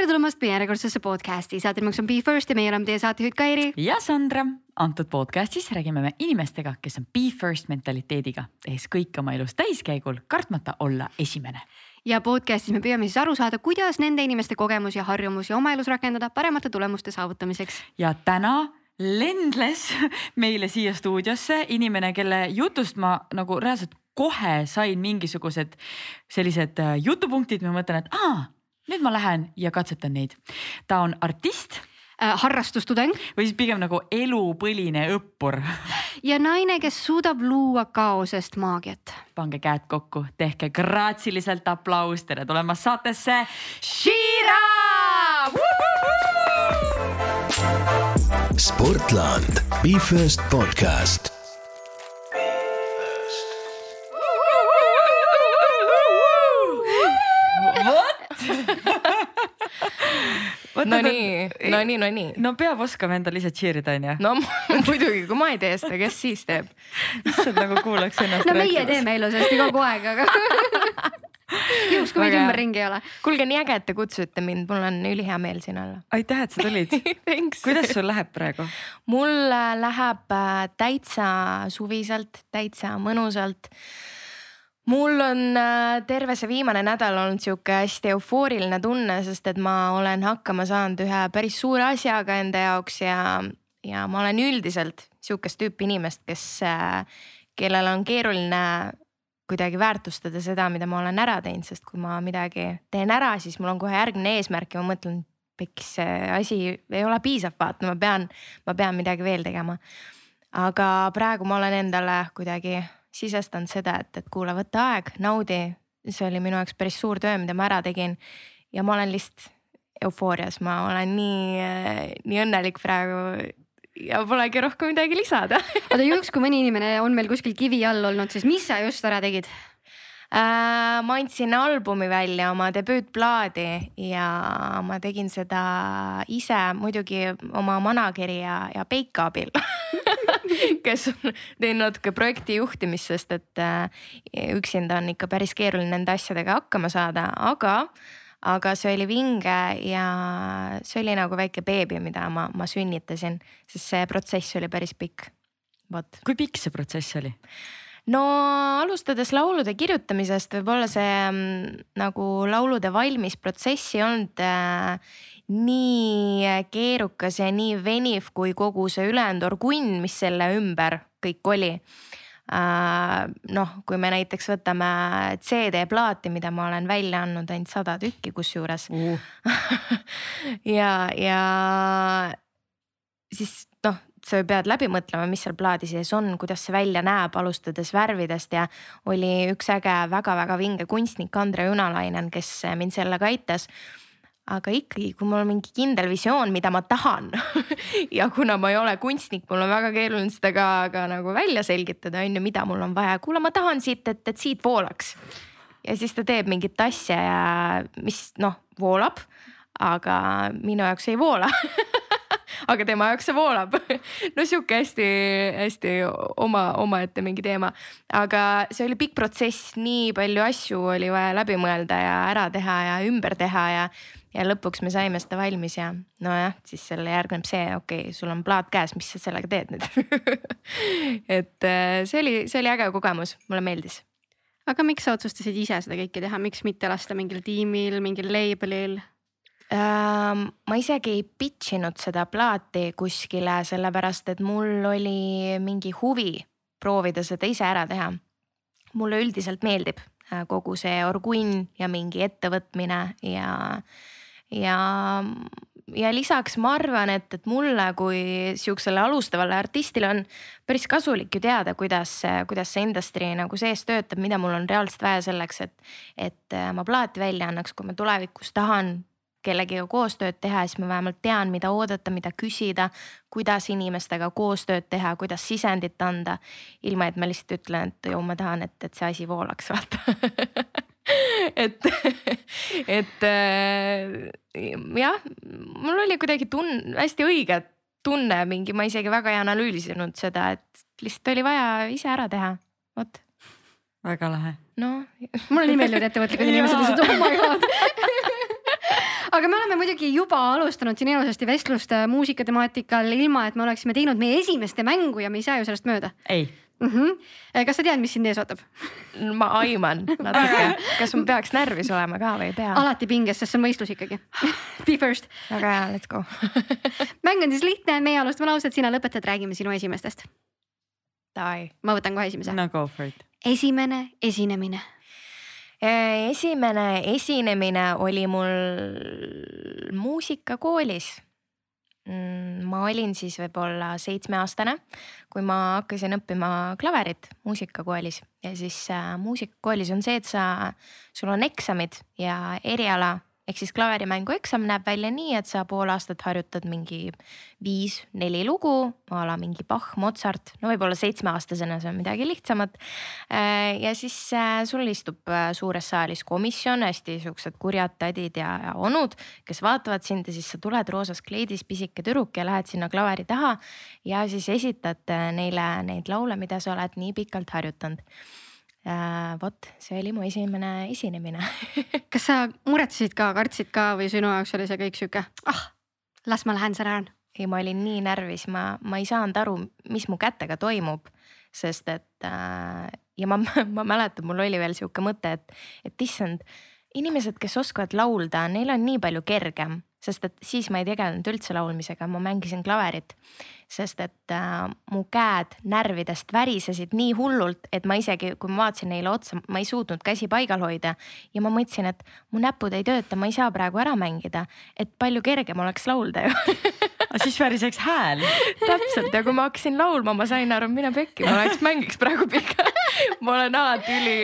tere tulemast meie järjekordsesse podcast'i, saate nimeks on Be First ja meie oleme teie saatejuht Kairi. ja Sandra. antud podcast'is räägime me inimestega, kes on Be First mentaliteediga, tehes kõik oma elus täiskäigul, kartmata olla esimene. ja podcast'is me püüame siis aru saada, kuidas nende inimeste kogemusi ja harjumusi oma elus rakendada paremate tulemuste saavutamiseks. ja täna lendles meile siia stuudiosse inimene, kelle jutust ma nagu reaalselt kohe sain mingisugused sellised äh, jutupunktid, ma mõtlen, et aa, nüüd ma lähen ja katsetan neid. ta on artist äh,. harrastustudeng. või siis pigem nagu elupõline õppur. ja naine, kes suudab luua kaosest maagiat. pange käed kokku, tehke graatsiliselt aplaus, tere tulemast saatesse, Shira. Sportland, Be First podcast no nii, no nii, no nii. no peab oskama endale ise cheer ida onju. no muidugi, kui ma ei tee seda, kes siis teeb? issand nagu kuulaks ennast. no meie teeme ilusasti kogu aeg, aga juhuks, kui meid ümberringi ei ole. kuulge, nii äge, et te kutsusite mind, mul on ülihea meel siin olla. aitäh, et sa tulid kuidas sul läheb praegu? mul läheb äh, täitsa suviselt, täitsa mõnusalt mul on äh, terve see viimane nädal olnud sihuke hästi eufooriline tunne, sest et ma olen hakkama saanud ühe päris suure asjaga enda jaoks ja, ja ma olen üldiselt sihukest tüüpi inimest, kes, äh, kellel on keeruline kuidagi väärtustada seda, mida ma olen ära teinud, sest kui ma midagi teen ära, siis mul on kohe järgmine eesmärk ja ma mõtlen, peks, see asi ei ole piisav, vaata, ma pean, ma pean midagi veel tegema. aga praegu ma olen endale kuidagi sisestanud seda, et, et kuule, võta aeg, naudi. see oli minu jaoks päris suur töö, mida ma ära tegin ja ma olen lihtsalt eufoorias, ma olen nii, nii õnnelik praegu ja polegi rohkem midagi lisada oota juhuks, kui mõni inimene on meil kuskil kivi all olnud, siis mis sa just ära tegid? Äh, ma andsin albumi välja, oma debüütplaadi ja ma tegin seda ise muidugi oma manager'i ja, ja Peika abil kes on teinud natuke projekti juhtimist, sest et äh, üksinda on ikka päris keeruline nende asjadega hakkama saada, aga aga see oli vinge ja see oli nagu väike beebi, mida ma, ma sünnitasin, sest see protsess oli päris pikk. vot. kui pikk see protsess oli? No alustades laulude kirjutamisest, võib-olla see mm, nagu laulude valmis protsess ei olnud äh, nii keerukas ja nii veniv kui kogu see ülejäänud orgunn, mis selle ümber kõik oli äh,. noh, kui me näiteks võtame CD-plaati, mida ma olen välja andnud ainult sada tükki kusjuures uh. ja, ja siis noh, sa pead läbi mõtlema, mis seal plaadi sees on, kuidas see välja näeb, alustades värvidest. Ja oli üks äge väga-väga vinge kunstnik Andre Junalainen, kes mind sellega aitas. Aga ikkagi, kui mul on mingi kindel visioon, mida ma tahan ja kuna ma ei ole kunstnik, mul on väga keeruline seda ka, ka nagu välja selgitada, on ju, mida mul on vaja, kuule, ma tahan siit, et, et siit voolaks. ja siis ta teeb mingit asja ja mis noh, voolab, aga minu jaoks ei voola aga tema jaoks see voolab no sihuke hästi-hästi oma, omaette mingi teema. aga see oli pikk protsess, nii palju asju oli vaja läbi mõelda ja ära teha ja ümber teha ja ja lõpuks me saime seda valmis ja nojah, siis selle järgneb see, okei okay,, sul on plaat käes, mis sa sellega teed nüüd et äh, see oli, see oli äge kogemus, mulle meeldis. aga miks sa otsustasid ise seda kõike teha, miks mitte lasta mingil tiimil, mingil label'il? Ähm, ma isegi ei pitch inud seda plaati kuskile, sellepärast et mul oli mingi huvi proovida seda ise ära teha. mulle üldiselt meeldib äh, kogu see orgunn ja mingi ettevõtmine ja, ja, ja lisaks ma arvan, et, et mulle kui sihukesele alustavale artistile on päris kasulik ju teada, kuidas, kuidas see industry nagu sees töötab, mida mul on reaalselt vaja selleks, et, et äh, ma plaati välja annaks, kui ma tulevikus tahan kellegiga koostööd teha, siis ma vähemalt tean, mida oodata, mida küsida, kuidas inimestega koostööd teha, kuidas sisendit anda. ilma, et ma lihtsalt ütlen, et ju ma tahan, et, et see asi voolaks, vaata et, et äh, jah, mul oli kuidagi tunn-, hästi õige tunne mingi, ma isegi väga ei analüüsinud seda, et lihtsalt oli vaja ise ära teha, vot. väga lahe. noh. mulle nii meeldivad ettevõtlikud inimesed, lihtsalt oh my god aga me oleme muidugi juba alustanud siin ilusasti vestlust äh, muusikatemaatikal, ilma et me oleksime teinud meie esimeste mängu ja me ei saa ju sellest mööda ei, mm. -hmm. kas sa tead, mis sind ees ootab? ma aiman natuke, kas ma peaks närvis olema ka või ei pea? alati pinges, sest see on võistlus ikkagi Be first. väga hea, let's go. mäng on siis lihtne, meie alustame lauset, sina lõpetad, räägime sinu esimestest. Ma võtan kohe esimese. no go for it. esimene esinemine. Esimene esinemine oli mul muusikakoolis. ma olin siis võib-olla seitsmeaastane, kui ma hakkasin õppima klaverit muusikakoolis ja siis äh, muusikakoolis on see, et sa, sul on eksamid ja eriala ehk siis klaverimängu eksam näeb välja nii, et sa pool aastat harjutad mingi viis-neli lugu a la mingi Bach, Mozart, no võib-olla seitsmeaastasena see on midagi lihtsamat. ja siis äh, sul istub äh, suures saalis komisjon, hästi siuksed kurjad tädid ja, ja onud, kes vaatavad sind ja siis sa tuled roosas kleidis, pisike tüdruk ja lähed sinna klaveri taha ja siis esitad äh, neile neid laule, mida sa oled nii pikalt harjutanud äh,. vot see oli mu esimene esinemine kas sa muretsesid ka, kartsid ka või sinu jaoks oli see kõik sihuke, ah, las ma lähen säran. ei, ma olin nii närvis, ma, ma ei saanud aru, mis mu kätega toimub, sest et äh, ja ma, ma mäletan, mul oli veel sihuke mõte, et, et issand, inimesed, kes oskavad laulda, neil on nii palju kergem, sest et siis ma ei tegelenud üldse laulmisega, ma mängisin klaverit. Sest et äh, mu käed närvidest värisesid nii hullult, et ma isegi, kui ma vaatasin neile otsa, ma ei suutnud käsi paigal hoida. Ja ma mõtlesin, et mu näpud ei tööta, ma ei saa praegu ära mängida, et palju kergem oleks laulda ju. Aga siis väriseks hääl. täpselt. Ja kui ma hakkasin laulma, ma sain aru, mine pekki, ma läheks mängiks praegu pika. ma olen alati üli,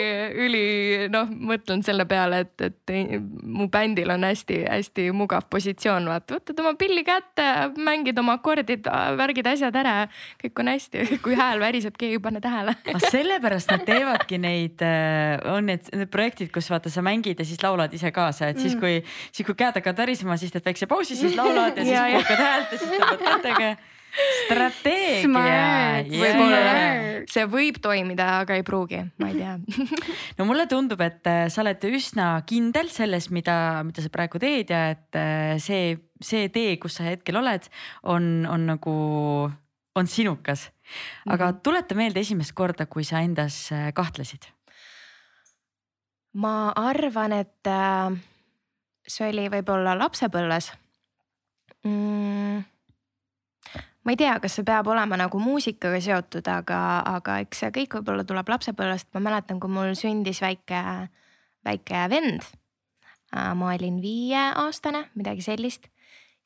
üli noh, mõtlen selle peale, et, et mu bändil on hästi-hästi mugav positsioon, vaata, võtad oma pilli kätte, mängid oma akordid, värgid asjad ära, kõik on hästi, kui hääl väriseb, keegi ei pane tähele. sellepärast nad teevadki neid, on need, need projektid, kus vaata, sa mängid ja siis laulad ise kaasa, et siis kui, siis kui käed hakkavad värisema, siis teed väikse pausi, siis laulad ja siis puhkad häält ja siis tõmbad kätega. Strateegia see võib toimida, aga ei pruugi, ma ei tea. no mulle tundub, et äh, sa oled üsna kindel selles, mida, mida sa praegu teed ja et äh, see, see tee, kus sa hetkel oled, on, on nagu, on sinukas. aga Mhm. tuleta meelde esimest korda, kui sa endas äh, kahtlesid. ma arvan, et see oli võib-olla lapsepõlves mm,. Ma ei tea, kas see peab olema nagu muusikaga seotud, aga, aga eks see kõik võib-olla tuleb lapsepõlvest, ma mäletan, kui mul sündis väike, väike vend. ma olin viieaastane, midagi sellist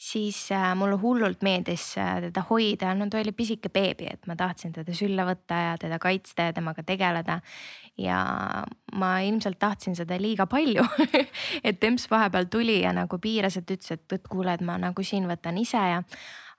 siis äh, mulle hullult meeldis äh, teda hoida, no ta oli pisike beebi, et ma tahtsin teda sülle võtta ja teda kaitsta ja temaga tegeleda. ja ma ilmselt tahtsin seda liiga palju et emps vahepeal tuli ja nagu piiras, et ütles, et vot kuule, et ma nagu siin võtan ise ja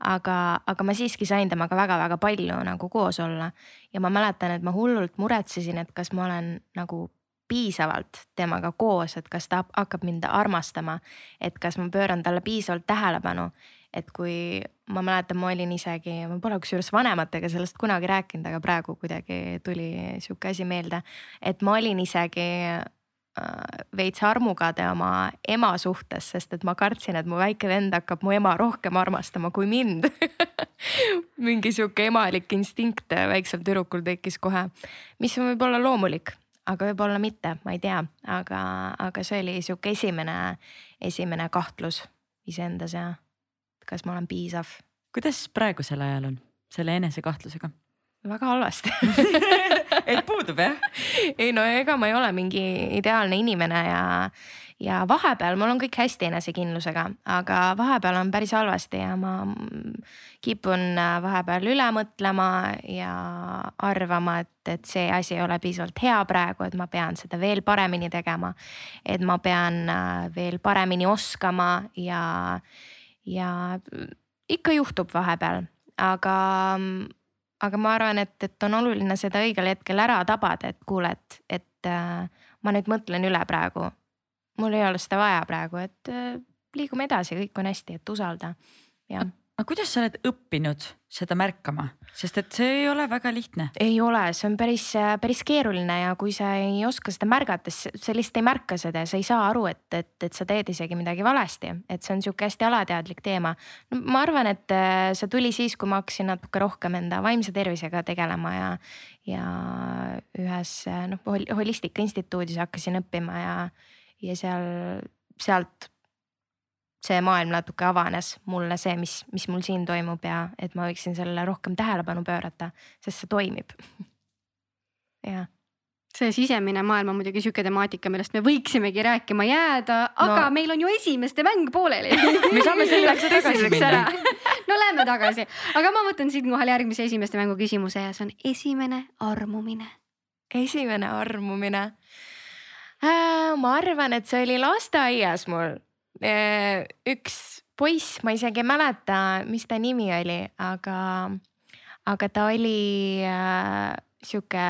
aga, aga ma siiski sain temaga väga-väga palju nagu koos olla. Ja ma mäletan, et ma hullult muretsesin, et kas ma olen nagu piisavalt temaga koos, et kas ta hakkab mind armastama, et kas ma pööran talle piisavalt tähelepanu. et kui ma mäletan, ma olin isegi, ma pole kusjuures vanematega sellest kunagi rääkinud, aga praegu kuidagi tuli sihuke asi meelde, et ma olin isegi veits armukade oma ema suhtes, sest et ma kartsin, et mu väike vend hakkab mu ema rohkem armastama kui mind. Mingi sihuke emalik instinkt väiksel tüdrukul tekkis kohe, mis on võib-olla loomulik, aga võib-olla mitte, ma ei tea, aga, aga see oli sihuke esimene, esimene kahtlus iseendas ja kas ma olen piisav, kuidas praegusel ajal on selle enesekahtlusega? väga halvasti et puudub jah? ei no ega ma ei ole mingi ideaalne inimene ja, ja vahepeal mul on kõik hästi enesekindlusega, aga vahepeal on päris halvasti ja ma mm, kipun äh, vahepeal üle mõtlema ja arvama, et, et see asi ei ole piisavalt hea praegu, et ma pean seda veel paremini tegema. et ma pean äh, veel paremini oskama ja, ja ikka juhtub vahepeal, aga aga ma arvan, et, et on oluline seda õigel hetkel ära tabada, et kuule, et, et äh, ma nüüd mõtlen üle praegu. mul ei ole seda vaja praegu, et äh, liigume edasi, kõik on hästi, et usalda. Aga kuidas sa oled õppinud seda märkama, sest et see ei ole väga lihtne. ei ole, see on päris, päris keeruline ja kui sa ei oska seda märgata, siis sa lihtsalt ei märka seda ja sa ei saa aru, et, et, et sa teed isegi midagi valesti, et see on sihuke hästi alateadlik teema. no ma arvan, et äh, see tuli siis, kui ma hakkasin natuke rohkem enda vaimse tervisega tegelema ja, ja ühes noh hol, Holistika Instituudis hakkasin õppima ja, ja seal, sealt see maailm natuke avanes mulle see, mis, mis mul siin toimub ja et ma võiksin sellele rohkem tähelepanu pöörata, sest see toimib. jah see sisemine maailm on muidugi sihuke temaatika, millest me võiksimegi rääkima jääda, aga no. meil on ju esimeste mäng pooleli me saame selleks tagasi minna. no lähme tagasi, aga ma võtan siinkohal järgmise esimeste mängu küsimuse ja see on esimene armumine. esimene armumine äh,. ma arvan, et see oli lasteaias mul üks poiss, ma isegi ei mäleta, mis ta nimi oli, aga, aga ta oli äh, sihuke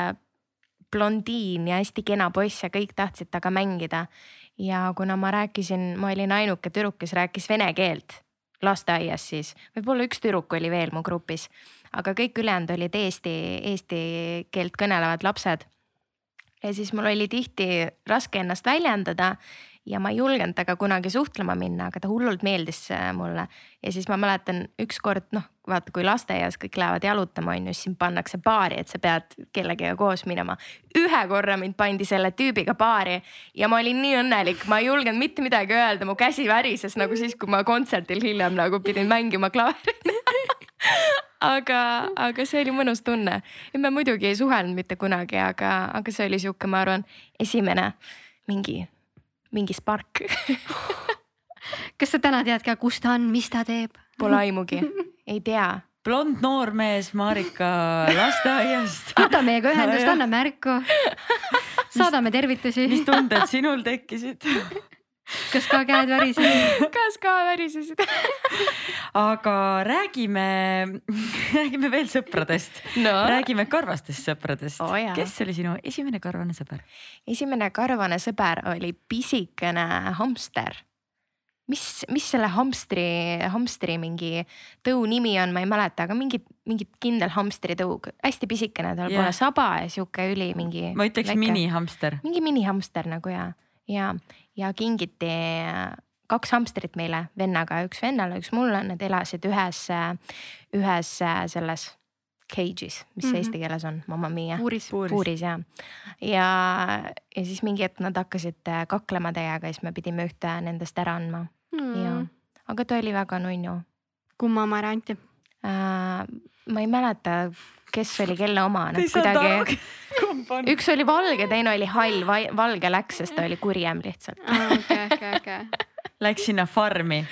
blondiin ja hästi kena poiss ja kõik tahtsid temaga mängida. ja kuna ma rääkisin, ma olin ainuke tüdruk, kes rääkis vene keelt lasteaias siis, võib-olla üks tüdruk oli veel mu grupis, aga kõik ülejäänud olid eesti, eesti keelt kõnelevad lapsed. ja siis mul oli tihti raske ennast väljendada ja ma ei julgenud temaga kunagi suhtlema minna, aga ta hullult meeldis äh, mulle. ja siis ma mäletan ükskord noh, vaata, kui lasteaias kõik lähevad jalutama, on ju, siis sind pannakse paari, et sa pead kellegagi koos minema. ühe korra mind pandi selle tüübiga paari ja ma olin nii õnnelik, ma ei julgenud mitte midagi öelda, mu käsi värises nagu siis, kui ma kontserdil hiljem nagu pidin mängima klaverit aga, aga see oli mõnus tunne me muidugi ei suhelnud mitte kunagi, aga, aga see oli sihuke, ma arvan, esimene mingi mingi spark kas sa täna tead ka, kus ta on, mis ta teeb? Pole aimugi, ei tea. blond noormees Marika lasteaiast. võta meiega ühendust, anna märku. saadame tervitusi. mis tunded sinul tekkisid? Kas ka käed värisesid? kas ka värisesid aga räägime, räägime veel sõpradest no.. räägime karvastest sõpradest oh,. kes oli sinu esimene karvane sõber? esimene karvane sõber oli pisikene hamster mis, mis selle hamstri, hamstri mingi tõu nimi on, ma ei mäleta, aga mingi, mingi kindel hamstritõug, hästi pisikene, tal yeah. pole saba ja sihuke üli mingi. ma ütleks minihamster. mingi minihamster nagu ja, ja, ja kingiti kaks hamstrit meile vennaga, üks vennale, üks mulle, nad elasid ühes, ühes selles cage'is, mis mm -hmm. eesti keeles on, mamma mia. puuris. puuris ja, ja, ja siis mingi hetk nad hakkasid kaklema teiega ja siis me pidime ühte nendest ära andma mm.. ja, aga ta oli väga nunnu. kumma oma ära anti äh,? ma ei mäleta, kes oli kelle oma, nad kuidagi üks oli valge, teine oli hall, valge läks, sest ta oli kurjem lihtsalt. okei, okei, okei Läks sinna farmi.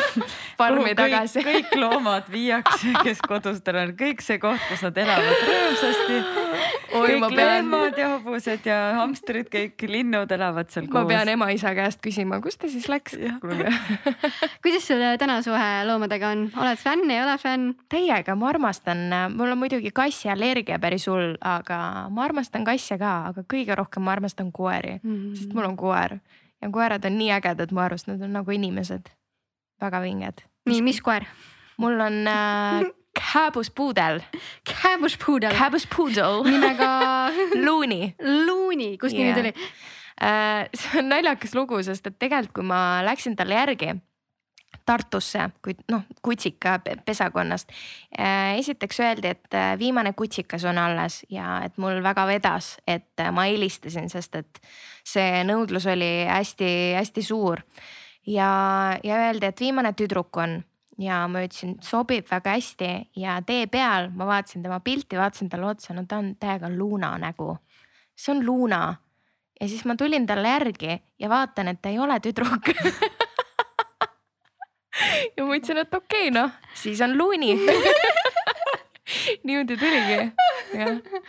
farmi tagasi. kõik loomad viiakse, kes kodustel on, kõik see koht, kus nad elavad rõõmsasti. kõik lemmad ja hobused ja hamstrid, kõik linnud elavad seal koos. ma pean ema-isa käest küsima, kus ta siis läks? kuidas sul täna suhe loomadega on, oled fänn, ei ole fänn? täiega, ma armastan, mul on muidugi kassiallergia päris hull, aga ma armastan kasse ka, aga kõige rohkem ma armastan koeri mm, -hmm. sest mul on koer ja koerad on nii ägedad mu arust, nad on nagu inimesed. väga vinged. nii, mis koer? mul on äh, kääbuspuudel. kääbuspuudel. kääbuspuudel. nimega Looney. Looney, kust yeah. nimi tuli äh,? see on naljakas lugu, sest et tegelikult, kui ma läksin talle järgi Tartusse, kui noh, kutsika pesakonnast. Äh, esiteks öeldi, et äh, viimane kutsikas on alles ja et mul väga vedas, et äh, ma helistasin, sest et see nõudlus oli hästi-hästi suur. ja, ja öeldi, et viimane tüdruk on ja ma ütlesin, sobib väga hästi ja tee peal ma vaatasin tema pilti, vaatasin talle otsa, no ta on täiega Luna nägu. see on Luna ja siis ma tulin talle järgi ja vaatan, et ta ei ole tüdruk ja ma ütlesin, et okei okay,, noh, siis on Looney niimoodi tuligi, jah.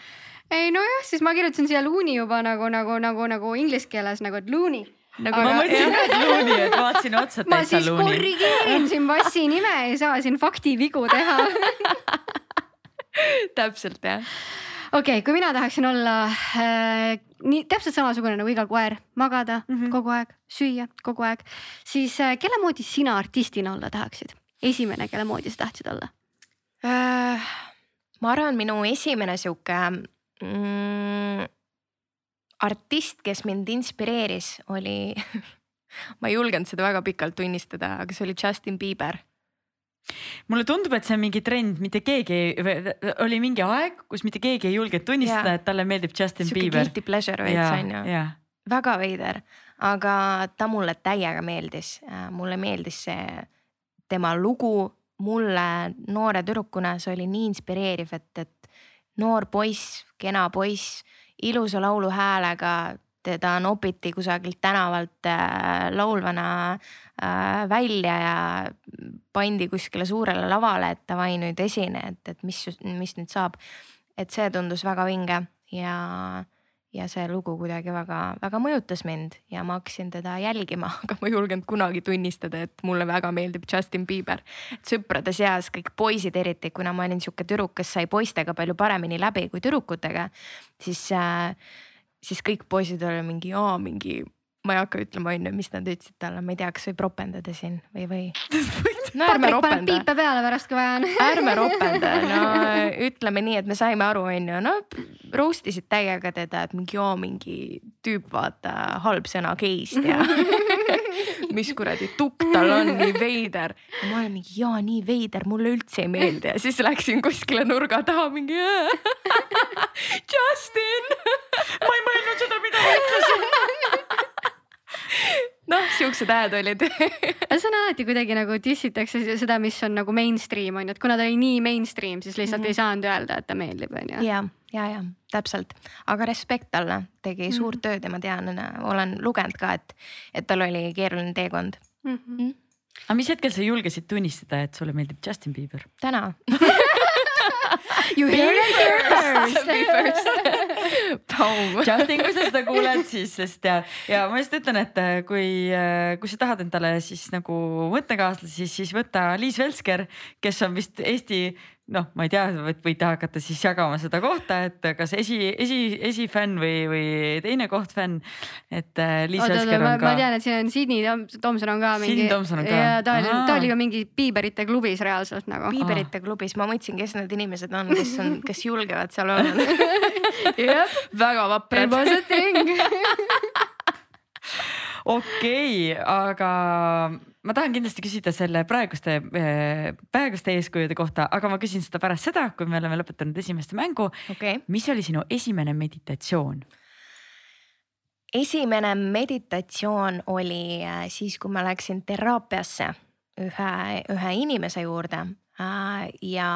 ei nojah, siis ma kirjutasin siia Looney juba nagu, nagu, nagu, nagu inglise keeles nagu, et Looney nagu aga, ma mõtlesin ka, et Looney, et vaatasin otsa, täitsa Looney. ma siis korrigeerin siin Vassi nime, ei saa siin faktivigu teha täpselt jah okei okay,, kui mina tahaksin olla äh, nii täpselt samasugune nagu iga koer, magada mm -hmm. kogu aeg, süüa kogu aeg, siis äh, kelle moodi sina artistina olla tahaksid? esimene, kelle moodi sa tahtsid olla? Äh, ma arvan, minu esimene sihuke mm, artist, kes mind inspireeris, oli, ma ei julgenud seda väga pikalt tunnistada, aga see oli Justin Bieber. Mulle tundub, et see on mingi trend, mitte keegi oli mingi aeg, kus mitte keegi ei julgenud tunnistada, et talle meeldib Justin sihuke Bieber. guilty pleasure veits on ju, väga veider, aga ta mulle täiega meeldis, mulle meeldis see tema lugu, mulle noore tüdrukuna see oli nii inspireeriv, et, et noor poiss, kena poiss, ilusa lauluhäälega, teda nopiti kusagilt tänavalt äh, laulvana äh, välja ja pandi kuskile suurele lavale, et davai nüüd esine, et, et mis, mis nüüd saab. et see tundus väga vinge ja, ja see lugu kuidagi väga-väga mõjutas mind ja ma hakkasin teda jälgima, aga ma ei julgenud kunagi tunnistada, et mulle väga meeldib Justin Bieber. sõprade seas kõik poisid eriti, kuna ma olin sihuke tüdruk, kes sai poistega palju paremini läbi kui tüdrukutega, siis äh,, siis kõik poisid olid mingi, aa mingi, ma ei hakka ütlema, on ju, mis nad ütlesid talle, ma ei tea, kas võib ropendada siin või, või. no ärme Patrik paneb piipe peale pärast, kui vaja on. ärme ropenda, no ütleme nii, et me saime aru, on ju, no roast isid täiega teda, et mingi joo, mingi tüüp, vaata halb sõna geist ja mis kuradi tukk tal on, nii veider. ja ma olen mingi jaa, nii veider, mulle üldse ei meeldi ja siis läksin kuskile nurga taha mingi. Justin, ma ei mõelnud seda, mida ma ütlesin. noh, siuksed hääd olid. aga see on alati kuidagi nagu dissitakse seda, mis on nagu mainstream on ju, et kuna ta oli nii mainstream, siis lihtsalt mm. -hmm. ei saanud öelda, et ta meeldib, on ju. ja, ja, ja täpselt, aga respekt talle, tegi Mhm. suurt tööd ja ma tean, olen lugenud ka, et, et tal oli keeruline teekond Mhm. aga mis hetkel sa julgesid tunnistada, et sulle meeldib Justin Bieber? täna. You heard it first. Justin, kui sa seda kuuled, siis, sest ja, ja ma just ütlen, et äh, kui, kui sa tahad endale siis nagu mõttekaaslasi, siis, siis võta Liis Velsker, kes on vist Eesti noh, ma ei tea, võite hakata siis jagama seda kohta, et kas esi, esi, esifänn või, või teine koht fänn. et äh, Liis oota, ma, on ma ka. tean, et siin on Sydney Tom- Tomson on ka mingi. Thompson on ka? ja ta oli, ta oli ka mingi Bieberite klubis reaalselt nagu. Piiberite klubis, ma mõtlesin, kes need inimesed on, kes on, kes julgevad seal olla. jah, väga vaprad. was a thing. Okei okay,, aga ma tahan kindlasti küsida selle praeguste, praeguste eeskujude kohta, aga ma küsin seda pärast seda, kui me oleme lõpetanud esimeste mängu. okei, mis oli sinu esimene meditatsioon? esimene meditatsioon oli äh, siis, kui ma läksin teraapiasse ühe, ühe inimese juurde. ja,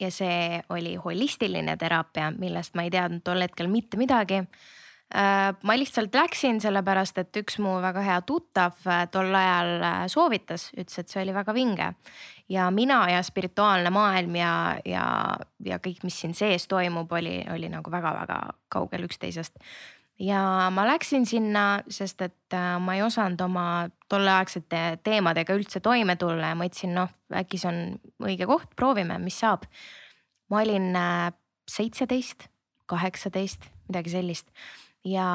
ja see oli holistiline teraapia, millest ma ei teadnud tol hetkel mitte midagi Äh, ma lihtsalt läksin sellepärast, et üks mu väga hea tuttav äh, tol ajal äh, soovitas, ütles, et see oli väga vinge. ja mina ja spirituaalne maailm ja, ja, ja kõik, mis siin sees toimub, oli, oli nagu väga-väga kaugel üksteisest. ja ma läksin sinna, sest et äh, ma ei osanud oma tolleaegsete teemadega üldse toime tulla ja mõtlesin, noh äkki see on õige koht, proovime, mis saab. ma olin äh, seitseteist, kaheksateist, midagi sellist ja,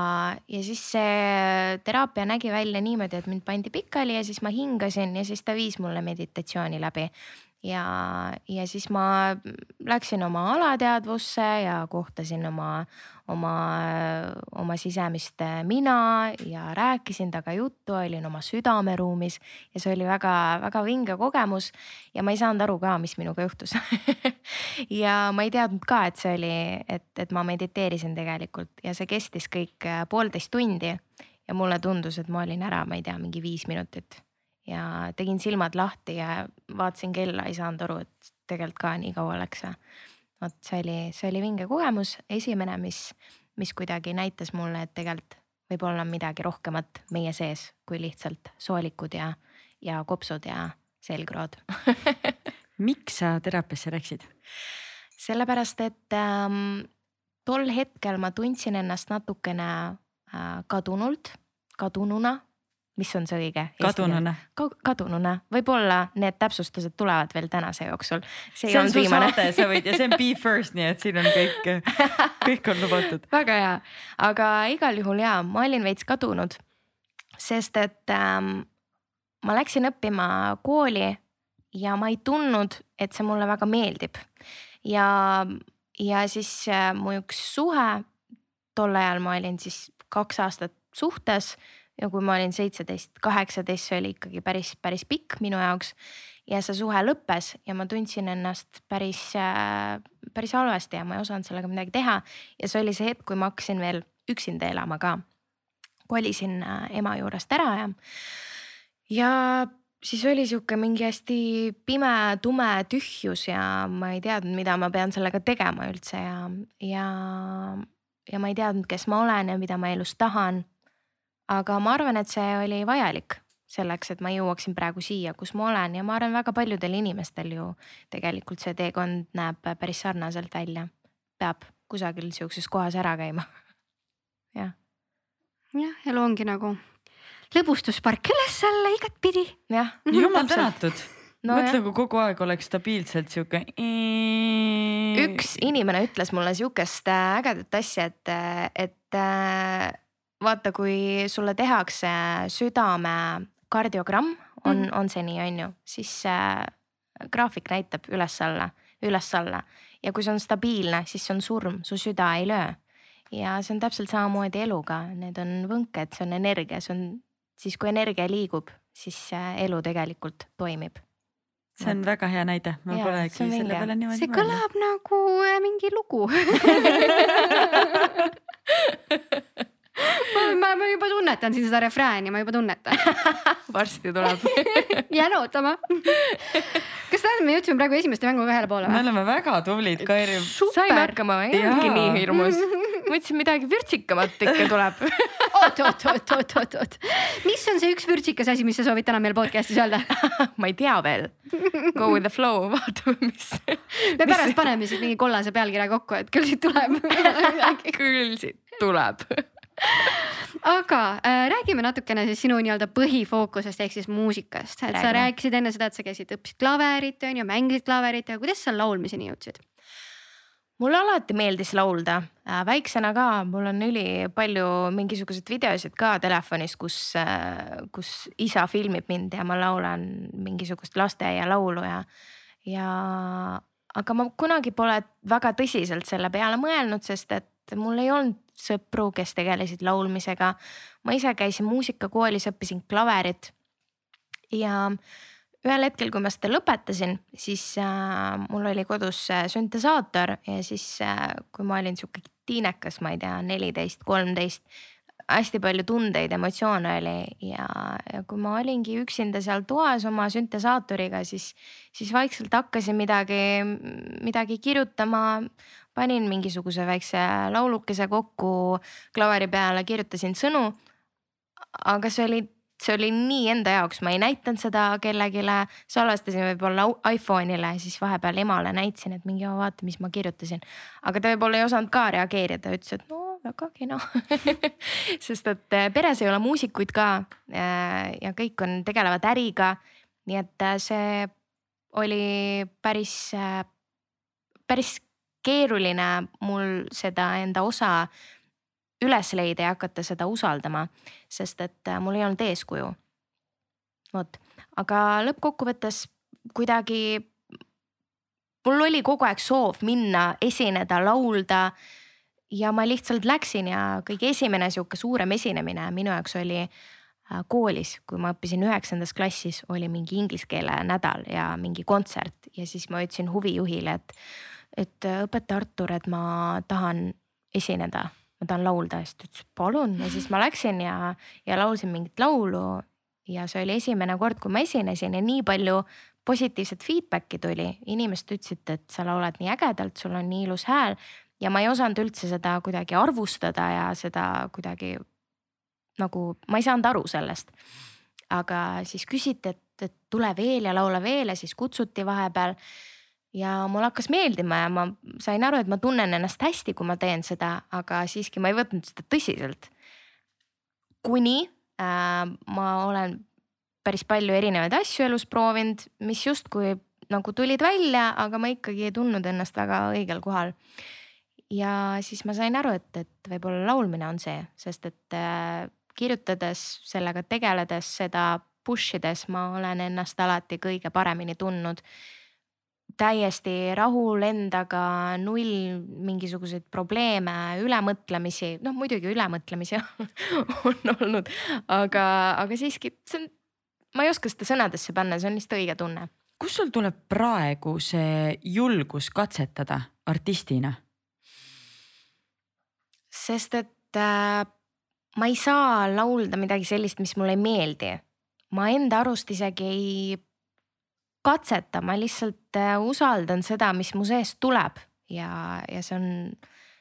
ja siis see teraapia nägi välja niimoodi, et mind pandi pikali ja siis ma hingasin ja siis ta viis mulle meditatsiooni läbi. ja, ja siis ma läksin oma alateadvusse ja kohtasin oma, oma, oma sisemist mina ja rääkisin temaga juttu, olin oma südameruumis ja see oli väga-väga vinge kogemus. Ja ma ei saanud aru ka, mis minuga juhtus. Ja ma ei teadnud ka, et see oli, et, et ma mediteerisin tegelikult. Ja see kestis kõik äh, poolteist tundi. Ja mulle tundus, et ma olin ära, ma ei tea, mingi viis minutit ja tegin silmad lahti ja vaatasin kella, ei saanud aru, et tegelikult ka nii kaua läks. vot see oli, see oli vinge kogemus, esimene, mis, mis kuidagi näitas mulle, et tegelikult võib olla midagi rohkemat meie sees kui lihtsalt soolikud ja, ja kopsud ja selgrood miks sa teraapiasse läksid? sellepärast, et ähm, tol hetkel ma tundsin ennast natukene äh, kadunult, kadununa, mis on see õige? kadununa. kadununa, võib-olla need täpsustused tulevad veel tänase jooksul. see on su saade, sa võid ja see on Be First, nii et siin on kõik, kõik on lubatud. väga hea, aga igal juhul jaa, ma olin veits kadunud, sest et ähm, ma läksin õppima kooli ja ma ei tundnud, et see mulle väga meeldib. ja, ja siis äh, mu üks suhe, tol ajal ma olin siis kaks aastat suhtes ja kui ma olin seitseteist, kaheksateist, see oli ikkagi päris, päris pikk minu jaoks. ja see suhe lõppes ja ma tundsin ennast päris, päris halvasti ja ma ei osanud sellega midagi teha. ja see oli see hetk, kui ma hakkasin veel üksinda elama ka. kolisin äh, ema juurest ära ja, ja siis oli sihuke mingi hästi pime, tume tühjus ja ma ei teadnud, mida ma pean sellega tegema üldse ja, ja, ja ma ei teadnud, kes ma olen ja mida ma elus tahan aga ma arvan, et see oli vajalik selleks, et ma jõuaksin praegu siia, kus ma olen ja ma arvan, väga paljudel inimestel ju tegelikult see teekond näeb päris sarnaselt välja. peab kusagil sihukeses kohas ära käima. jah. jah, elu ongi nagu lõbustuspark üles-alla igatpidi. jah. jumal tänatud no, mõtle, kui kogu aeg oleks stabiilselt sihuke. üks inimene ütles mulle sihukest äh, ägedat asja, et, et äh, vaata, kui sulle tehakse südame kardiogramm, on mm, -hmm. on see nii, on ju, siis äh, graafik näitab üles-alla, üles-alla ja kui see on stabiilne, siis see on surm, su süda ei löö. ja see on täpselt samamoodi eluga, need on võnked, see on energia, see on siis, kui energia liigub, siis äh, elu tegelikult toimib. See on väga hea näide, ma ja, polegi selle peale niimoodi see kõlab nagu äh, mingi lugu ma, ma juba tunnetan siin seda refrääni, ma juba tunnetan varsti tuleb jään ootama. kas tähendab, me jõudsime praegu esimeste mänguga ühele poole või? me oleme väga tublid, Kairi. saime hakkama, ei olnudki nii hirmus. mõtlesin midagi vürtsikamat ikka tuleb oot, oot, oot, oot, oot, oot. mis on see üks vürtsikas asi, mis sa soovid täna meil podcast'is öelda ma ei tea veel. Go with the flow, vaatame, mis. me pärast paneme siis mingi kollase pealkirja kokku, et küll siit tuleb küll siit tuleb aga äh, räägime natukene siis sinu nii-öelda põhifookusest ehk siis muusikast, et Räägime. sa rääkisid enne seda, et sa käisid, õppisid klaverit on ju, mängisid klaverit ja kuidas sa laulmiseni jõudsid? mulle alati meeldis laulda äh,, väiksena ka, mul on ülipalju mingisuguseid videosid ka telefonis, kus äh,, kus isa filmib mind ja ma laulan mingisugust lasteaialaulu ja, ja aga ma kunagi pole väga tõsiselt selle peale mõelnud, sest et mul ei olnud sõpru, kes tegelesid laulmisega. ma ise käisin muusikakoolis, õppisin klaverit. ja ühel hetkel, kui ma seda lõpetasin, siis äh, mul oli kodus äh, süntesaator ja siis äh, kui ma olin sihuke tiinekas, ma ei tea, neliteist, kolmteist hästi palju tundeid, emotsioone oli ja, ja kui ma olingi üksinda seal toas oma süntesaatoriga, siis, siis vaikselt hakkasin midagi, midagi kirjutama panin mingisuguse väikse laulukese kokku klaveri peale, kirjutasin sõnu. aga see oli, see oli nii enda jaoks, ma ei näidanud seda kellelegi, salvestasin võib-olla iPhone'ile, siis vahepeal emale näitasin, et mingi vaata, mis ma kirjutasin. aga ta võib-olla ei osanud ka reageerida, ütles, et no väga kena sest et eh, peres ei ole muusikuid ka eh, ja kõik on, tegelevad äriga. nii et eh, see oli päris, päris keeruline mul seda enda osa üles leida ja hakata seda usaldama, sest et äh, mul ei olnud eeskuju. vot, aga lõppkokkuvõttes kuidagi mul oli kogu aeg soov minna, esineda, laulda. Ja ma lihtsalt läksin ja kõige esimene sihuke suurem esinemine minu jaoks oli äh, koolis, kui ma õppisin üheksandas klassis, oli mingi inglise keele nädal ja mingi kontsert. Ja siis ma ütlesin huvijuhile, et et äh, õpetaja Artur, et ma tahan esineda, ma tahan laulda. Ja siis ta ütles palun. Ja siis ma läksin ja, ja laulsin mingit laulu. ja see oli esimene kord, kui ma esinesin ja nii palju positiivset feedback'i tuli, inimesed ütlesid, et sa laulad nii ägedalt, sul on nii ilus hääl ja ma ei osanud üldse seda kuidagi arvustada ja seda kuidagi nagu ma ei saanud aru sellest. aga siis küsiti, et, et tule veel ja laula veel ja siis kutsuti vahepeal ja mul hakkas meeldima ja ma sain aru, et ma tunnen ennast hästi, kui ma teen seda, aga siiski ma ei võtnud seda tõsiselt. kuni äh, ma olen päris palju erinevaid asju elus proovinud, mis justkui nagu tulid välja, aga ma ikkagi ei tundnud ennast väga õigel kohal. Ja siis ma sain aru, et, et võib-olla laulmine on see, sest et äh, kirjutades, sellega tegeledes, seda push ides ma olen ennast alati kõige paremini tundnud. täiesti rahul endaga, null mingisuguseid probleeme, ülemõtlemisi, noh muidugi ülemõtlemisi on olnud, aga, aga siiski see on, ma ei oska seda sõnadesse panna, see on lihtsalt õige tunne. kust sul tuleb praegu see julgus katsetada artistina? Sest et äh, ma ei saa laulda midagi sellist, mis mulle ei meeldi. ma enda arust isegi ei katseta, ma lihtsalt äh, usaldan seda, mis mu seest tuleb ja, ja see on,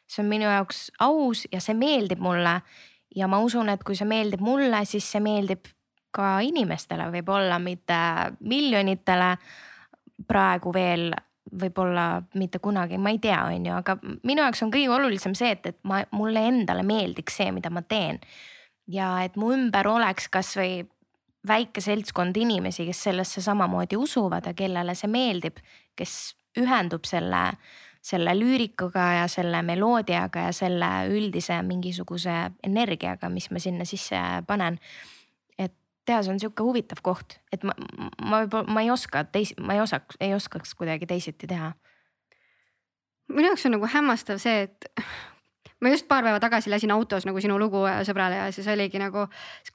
see on minu jaoks aus ja see meeldib mulle. ja ma usun, et kui see meeldib mulle, siis see meeldib ka inimestele, võib-olla mitte miljonitele praegu veel võib-olla mitte kunagi, ma ei tea, on ju, aga minu jaoks on kõige olulisem see, et, et ma, mulle endale meeldiks see, mida ma teen. ja et mu ümber oleks kasvõi väike seltskond inimesi, kes sellesse samamoodi usuvad ja kellele see meeldib, kes ühendub selle, selle lüürikaga ja selle meloodiaga ja selle üldise mingisuguse energiaga, mis ma sinna sisse panen teha, see on sihuke huvitav koht, et ma, ma võib-olla, ma ei oska teis-, ma ei osaks, ei oskaks kuidagi teisiti teha. minu jaoks on nagu hämmastav see, et ma just paar päeva tagasi lasin autos nagu sinu lugu sõbrale ja siis oligi nagu,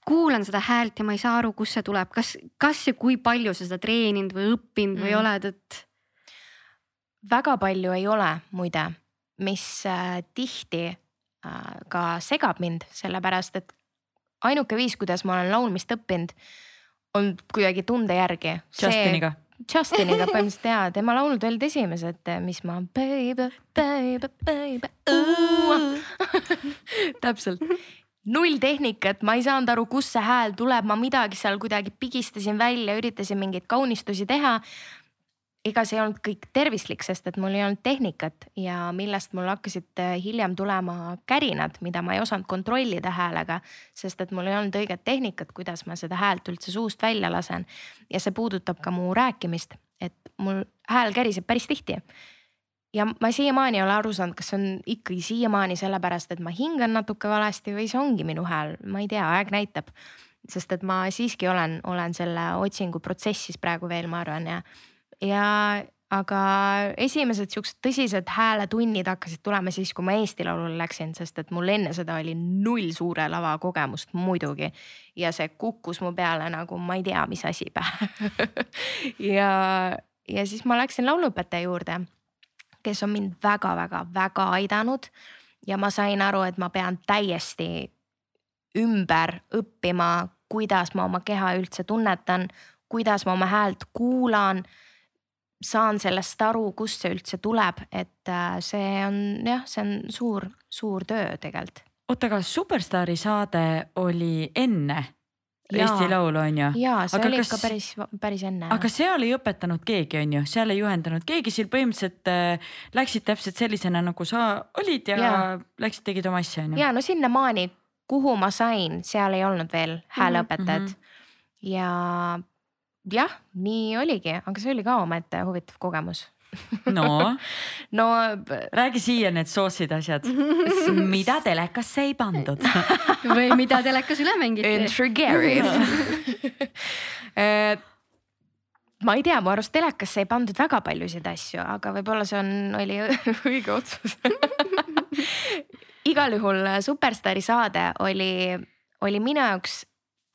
kuulan seda häält ja ma ei saa aru, kust see tuleb, kas, kas ja kui palju sa seda treeninud või õppinud mm. või oled, et. väga palju ei ole muide, mis äh, tihti äh, ka segab mind, sellepärast et ainuke viis, kuidas ma olen laulmist õppinud, on kuidagi tunde järgi. Justiniga. Justiniga põhimõtteliselt jaa, tema laulud olid esimesed, mis ma baby, baby, baby. täpselt, null tehnikat, ma ei saanud aru, kust see hääl tuleb, ma midagi seal kuidagi pigistasin välja, üritasin mingeid kaunistusi teha ega see ei olnud kõik tervislik, sest et mul ei olnud tehnikat ja millest mul hakkasid äh, hiljem tulema kärinad, mida ma ei osanud kontrollida häälega. sest et mul ei olnud õiget tehnikat, kuidas ma seda häält üldse suust välja lasen. ja see puudutab ka mu rääkimist, et mul hääl käriseb päris tihti. ja ma siiamaani ei ole aru saanud, kas see on ikkagi siiamaani sellepärast, et ma hingan natuke valesti või see ongi minu hääl, ma ei tea, aeg näitab sest et ma siiski olen, olen selle otsingu protsessis praegu veel, ma arvan ja ja aga esimesed siuksed tõsised hääletunnid hakkasid tulema siis, kui ma Eesti Laulule läksin, sest et mul enne seda oli null suure lava kogemust muidugi. ja see kukkus mu peale nagu ma ei tea, mis asi pähe ja, ja siis ma läksin lauluõpetaja juurde, kes on mind väga-väga-väga aidanud. ja ma sain aru, et ma pean täiesti ümber õppima, kuidas ma oma keha üldse tunnetan, kuidas ma oma häält kuulan saan sellest aru, kust see üldse tuleb, et äh, see on jah, see on suur, suur töö tegelikult. oota, aga Superstaari saade oli enne ja. Eesti Laulu on ju? ja see aga oli kas, ikka päris, päris enne. aga seal ei õpetanud keegi, on ju, seal ei juhendanud keegi, seal põhimõtteliselt äh, läksid täpselt sellisena, nagu sa olid ja, ja. läksid, tegid oma asja on ju? ja no sinnamaani, kuhu ma sain, seal ei olnud veel hääleõpetajat mm -hmm. ja jah, nii oligi, aga see oli ka omaette huvitav kogemus. No. No räägi siia need soossid asjad, mida telekasse ei pandud? Või mida telekas üle mängiti. Äh, ma ei tea, mu arust telekasse ei pandud väga paljusid asju, aga võib-olla see on, oli õige otsus. Igal juhul Superstaari saade oli, oli minu jaoks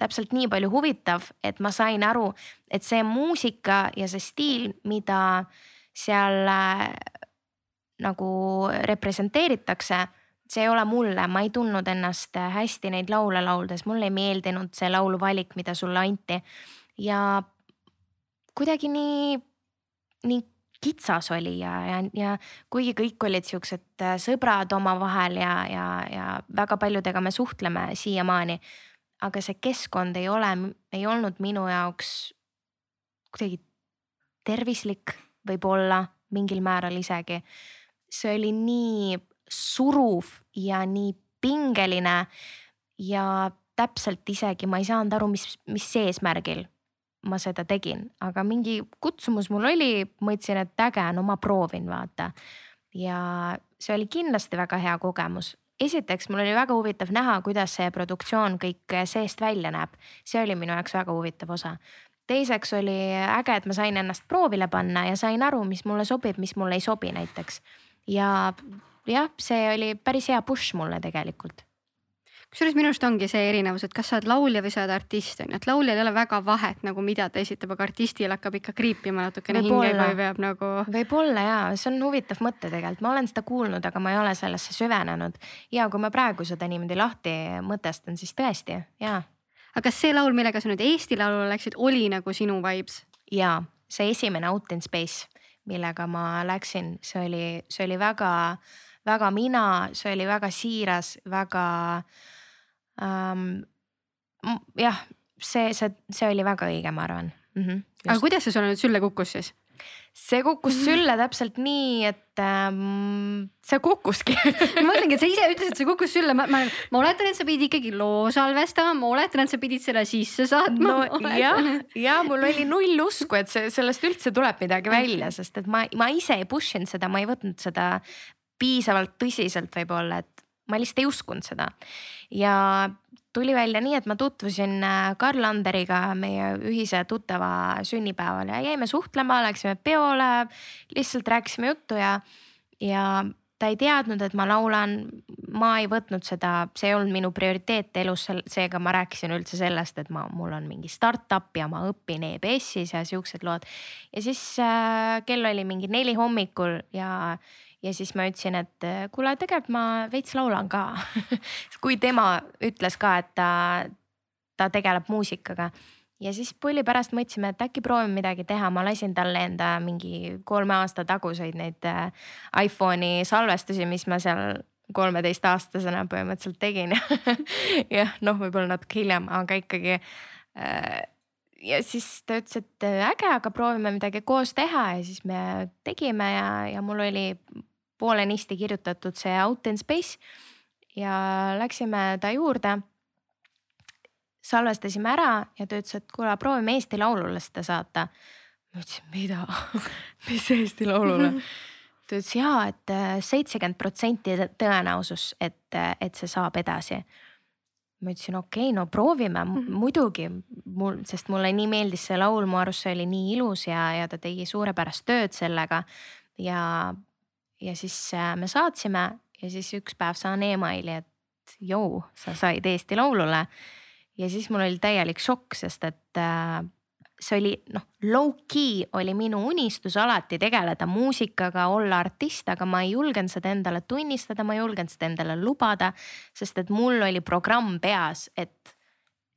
täpselt nii palju huvitav, et ma sain aru, et see muusika ja see stiil, mida seal äh, nagu representeeritakse, see ei ole mulle, ma ei tundnud ennast hästi neid laule lauldes, mulle ei meeldinud see lauluvalik, mida sulle anti. ja kuidagi nii, nii kitsas oli ja, ja, ja kuigi kõik olid siuksed äh, sõbrad omavahel ja, ja, ja väga paljudega me suhtleme siiamaani aga see keskkond ei ole, ei olnud minu jaoks kuidagi tervislik, võib-olla mingil määral isegi. see oli nii suruv ja nii pingeline ja täpselt isegi ma ei saanud aru, mis, mis eesmärgil ma seda tegin, aga mingi kutsumus mul oli, mõtlesin, et äge, no ma proovin vaata. ja see oli kindlasti väga hea kogemus esiteks mul oli väga huvitav näha, kuidas see produktsioon kõik seest välja näeb, see oli minu jaoks väga huvitav osa. Teiseks oli äge, et ma sain ennast proovile panna ja sain aru, mis mulle sobib, mis mulle ei sobi näiteks. ja jah, see oli päris hea push mulle tegelikult kusjuures minu arust ongi see erinevus, et kas sa oled laulja või sa oled artist on ju, et lauljal ei ole väga vahet nagu mida ta esitab, aga artistil hakkab ikka kriipima natukene hingega või peab nagu. võib-olla ja see on huvitav mõte tegelikult, ma olen seda kuulnud, aga ma ei ole sellesse süvenenud. ja kui ma praegu seda niimoodi lahti mõtestan, siis tõesti ja. aga kas see laul, millega sa nüüd Eesti Laulule läksid, oli nagu sinu vibes? ja see esimene Out in Space, millega ma läksin, see oli, see oli väga, väga mina, see oli väga siiras, väga ähm,. jah, see, see, see oli väga õige, ma arvan mm. -hmm, aga kuidas see sulle nüüd sülle kukkus siis? see kukkus sülle täpselt nii, et ähm, see kukkuski ma mõtlengi, et sa ise ütlesid, et see kukkus sülle, ma, ma, ma oletan, et sa pidid ikkagi loo salvestama, ma oletan, et sa pidid selle sisse saatma. no jah, ja mul oli null usku, et see sellest üldse tuleb midagi välja, sest et ma, ma ise ei push inud seda, ma ei võtnud seda piisavalt tõsiselt võib-olla, et ma lihtsalt ei uskunud seda ja tuli välja nii, et ma tutvusin äh, Karl Anderiga meie ühise tuttava sünnipäeval ja jäime suhtlema, läksime peole, lihtsalt rääkisime juttu ja, ja ta ei teadnud, et ma laulan, ma ei võtnud seda, see ei olnud minu prioriteet elus, seega ma rääkisin üldse sellest, et ma, mul on mingi startup ja ma õpin EBS-is ja siuksed lood. ja siis äh, kell oli mingi neli hommikul ja ja siis ma ütlesin, et äh, kuule, tegelikult ma veits laulan ka. Kui tema ütles ka, et ta, ta tegeleb muusikaga. Ja siis pulli pärast mõtlesime, et äkki proovime midagi teha, ma lasin talle enda mingi kolme aasta taguseid neid äh, iPhone'i salvestusi, mis ma seal kolmeteistaastasena põhimõtteliselt tegin. Jah, noh, võib-olla natuke hiljem, aga ikkagi äh, ja siis ta ütles, et äge, aga proovime midagi koos teha. Ja siis me tegime ja, ja mul oli poolenisti kirjutatud see Out in Space ja läksime ta juurde. salvestasime ära ja ta ütles, et kuule, proovime Eesti Laulule seda saata. ma ütlesin, mida mis Eesti Laulule? ta ütles ja et äh, seitsekümmend protsenti tõenäosus, et, et see saab edasi ma ütlesin, okei okay,, no proovime mm -hmm. muidugi mul, sest mulle nii meeldis see laul, mu arust see oli nii ilus ja, ja ta tegi suurepärast tööd sellega. ja ja siis äh, me saatsime ja siis üks päev saan emaili, et jõu, sa said Eesti Laulule. ja siis mul oli täielik šokk, sest et äh, see oli noh, low-key oli minu unistus alati tegeleda muusikaga, olla artist, aga ma ei julgenud seda endale tunnistada, ma ei julgenud seda endale lubada. sest et mul oli programm peas, et,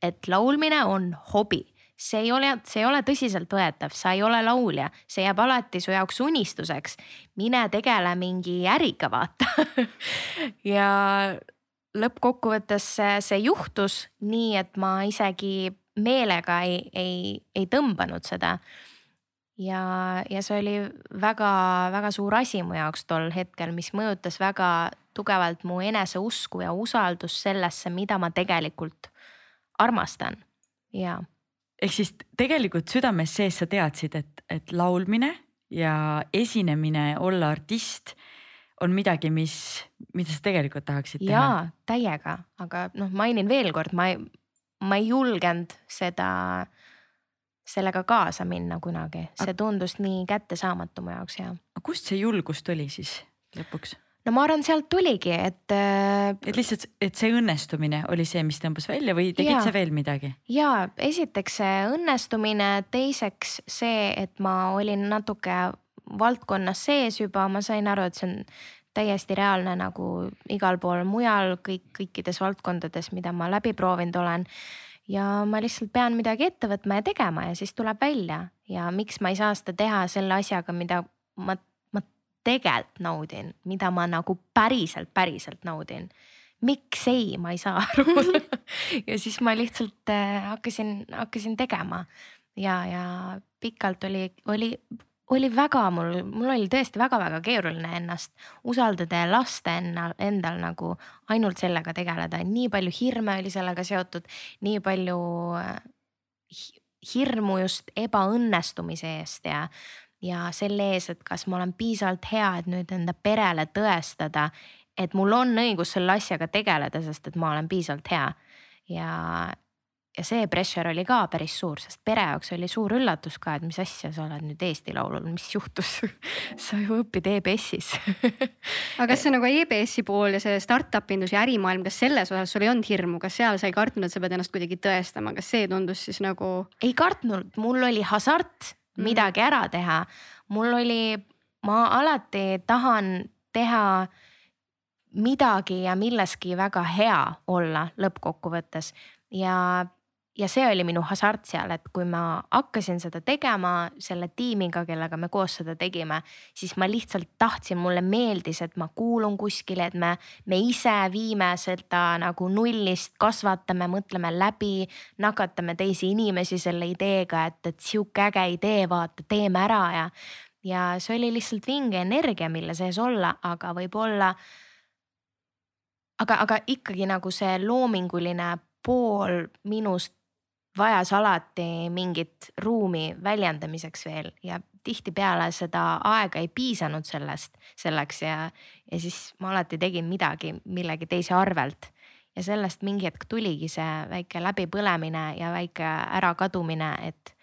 et laulmine on hobi see ei ole, see ei ole tõsiseltvõetav, sa ei ole laulja, see jääb alati su jaoks unistuseks. mine tegele mingi äriga, vaata ja lõppkokkuvõttes see, see juhtus nii, et ma isegi meelega ei, ei, ei tõmbanud seda. ja, ja see oli väga-väga suur asi mu jaoks tol hetkel, mis mõjutas väga tugevalt mu eneseusku ja usaldust sellesse, mida ma tegelikult armastan ja ehk siis tegelikult südames sees sa teadsid, et, et laulmine ja esinemine, olla artist on midagi, mis, mida sa tegelikult tahaksid teha? jaa, täiega, aga noh, mainin veel kord, ma ei, ma ei julgenud seda, sellega kaasa minna kunagi, see tundus nii kättesaamatu mu jaoks ja. kust see julgus tuli siis lõpuks? No ma arvan, sealt tuligi, et. Äh, et lihtsalt, et see õnnestumine oli see, mis tõmbas välja või tegid sa veel midagi? ja esiteks see õnnestumine, teiseks see, et ma olin natuke valdkonnas sees juba, ma sain aru, et see on täiesti reaalne nagu igal pool mujal, kõik, kõikides valdkondades, mida ma läbi proovinud olen. ja ma lihtsalt pean midagi ette võtma ja tegema ja siis tuleb välja ja miks ma ei saa seda teha selle asjaga, mida ma tegelikult naudin, mida ma nagu päriselt, päriselt naudin. miks ei, ma ei saa aru. Ja siis ma lihtsalt äh, hakkasin, hakkasin tegema. Ja, ja pikalt oli, oli, oli väga mul, mul oli tõesti väga-väga keeruline ennast usaldada ja lasta ennal, endal nagu ainult sellega tegeleda, nii palju hirme oli sellega seotud, nii palju äh, hirmu just ebaõnnestumise eest ja ja selle ees, et kas ma olen piisavalt hea, et nüüd enda perele tõestada, et mul on õigus selle asjaga tegeleda, sest et ma olen piisavalt hea ja ja see pressure oli ka päris suur, sest pere jaoks oli suur üllatus ka, et mis asja, sa oled nüüd Eesti Laulul, mis juhtus sa ju õpid EBS-is aga kas see nagu EBS-i pool ja see startup indus ja ärimaailm, kas selles osas sul ei olnud hirmu, kas seal sa ei kartnud, et sa pead ennast kuidagi tõestama, kas see tundus siis nagu? ei kartnud, mul oli hasart. Midagi ära teha. mul oli, ma alati tahan teha midagi ja milleski väga hea olla lõppkokkuvõttes ja ja see oli minu hasart seal, et kui ma hakkasin seda tegema selle tiimiga, kellega me koos seda tegime, siis ma lihtsalt tahtsin, mulle meeldis, et ma kuulun kuskile, et me, me ise viime seda nagu nullist, kasvatame, mõtleme läbi, nakatame teisi inimesi selle ideega, et, et sihuke äge idee, vaata, teeme ära ja. ja see oli lihtsalt vinge energia, mille sees olla, aga võib-olla. aga, aga ikkagi nagu see loominguline pool minust vajas alati mingit ruumi väljendamiseks veel ja tihtipeale seda aega ei piisanud sellest, selleks ja, ja siis ma alati tegin midagi millegi teise arvelt. ja sellest mingi hetk tuligi see väike läbipõlemine ja väike ärakadumine, et,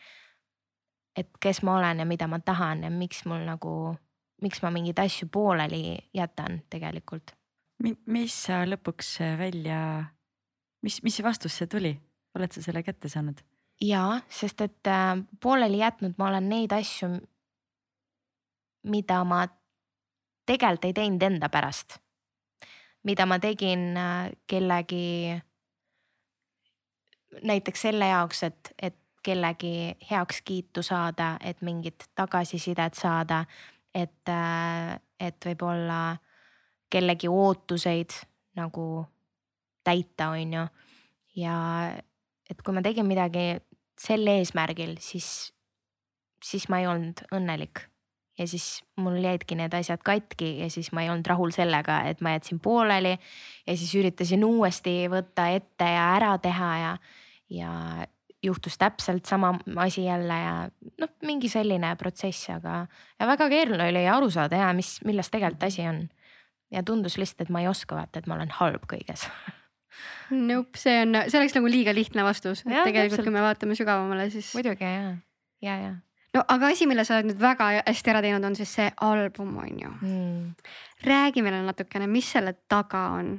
et kes ma olen ja mida ma tahan ja miks mul nagu, miks ma mingeid asju pooleli jätan tegelikult. mis sa lõpuks välja, mis, mis vastus see tuli? Oled sa selle kätte saanud? ja, sest et äh, pooleli jätnud ma olen neid asju, mida ma tegelikult ei teinud enda pärast. mida ma tegin äh, kellegi, näiteks selle jaoks, et, et kellegi heakskiitu saada, et mingit tagasisidet saada, et, äh, et võib-olla kellegi ootuseid nagu täita, on ju. ja et kui ma tegin midagi sel eesmärgil, siis, siis ma ei olnud õnnelik. ja siis mul jäidki need asjad katki ja siis ma ei olnud rahul sellega, et ma jätsin pooleli ja siis üritasin uuesti võtta ette ja ära teha ja, ja juhtus täpselt sama asi jälle ja noh, mingi selline protsess, aga ja väga keeruline oli aru saada ja mis, milles tegelikult asi on. ja tundus lihtsalt, et ma ei oska vaata, et ma olen halb kõiges Nope, see on, see oleks nagu liiga lihtne vastus, et tegelikult, kui me vaatame sügavamale, siis. muidugi ja, ja, ja. no aga asi, mille sa oled nüüd väga hästi ära teinud, on siis see album on ju mm.. räägi meile natukene, mis selle taga on?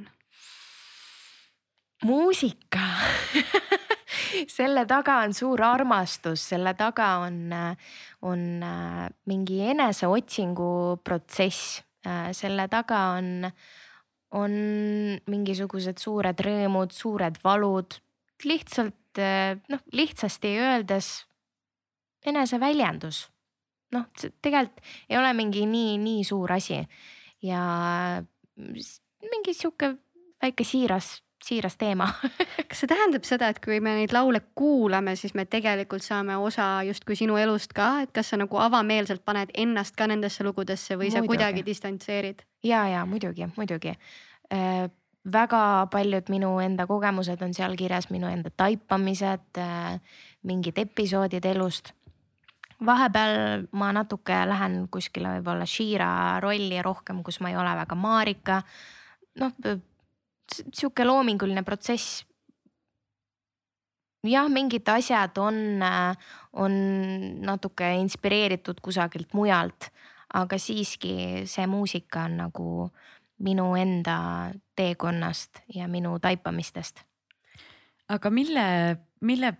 muusika selle taga on suur armastus, selle taga on, on äh, mingi eneseotsingu protsess, äh, selle taga on on mingisugused suured rõõmud, suured valud, lihtsalt eh, noh, lihtsasti öeldes eneseväljendus. noh, tegelikult ei ole mingi nii, nii suur asi ja mingi sihuke väike siiras siiras teema kas see tähendab seda, et kui me neid laule kuulame, siis me tegelikult saame osa justkui sinu elust ka, et kas sa nagu avameelselt paned ennast ka nendesse lugudesse või muidugi. sa kuidagi distantseerid? ja, ja muidugi, muidugi äh, väga paljud minu enda kogemused on seal kirjas, minu enda taipamised äh,, mingid episoodid elust. vahepeal ma natuke lähen kuskile võib-olla Shira rolli rohkem, kus ma ei ole väga Marika. noh sihuke loominguline protsess. jah, mingid asjad on, on natuke inspireeritud kusagilt mujalt, aga siiski see muusika on nagu minu enda teekonnast ja minu taipamistest. aga mille, mille,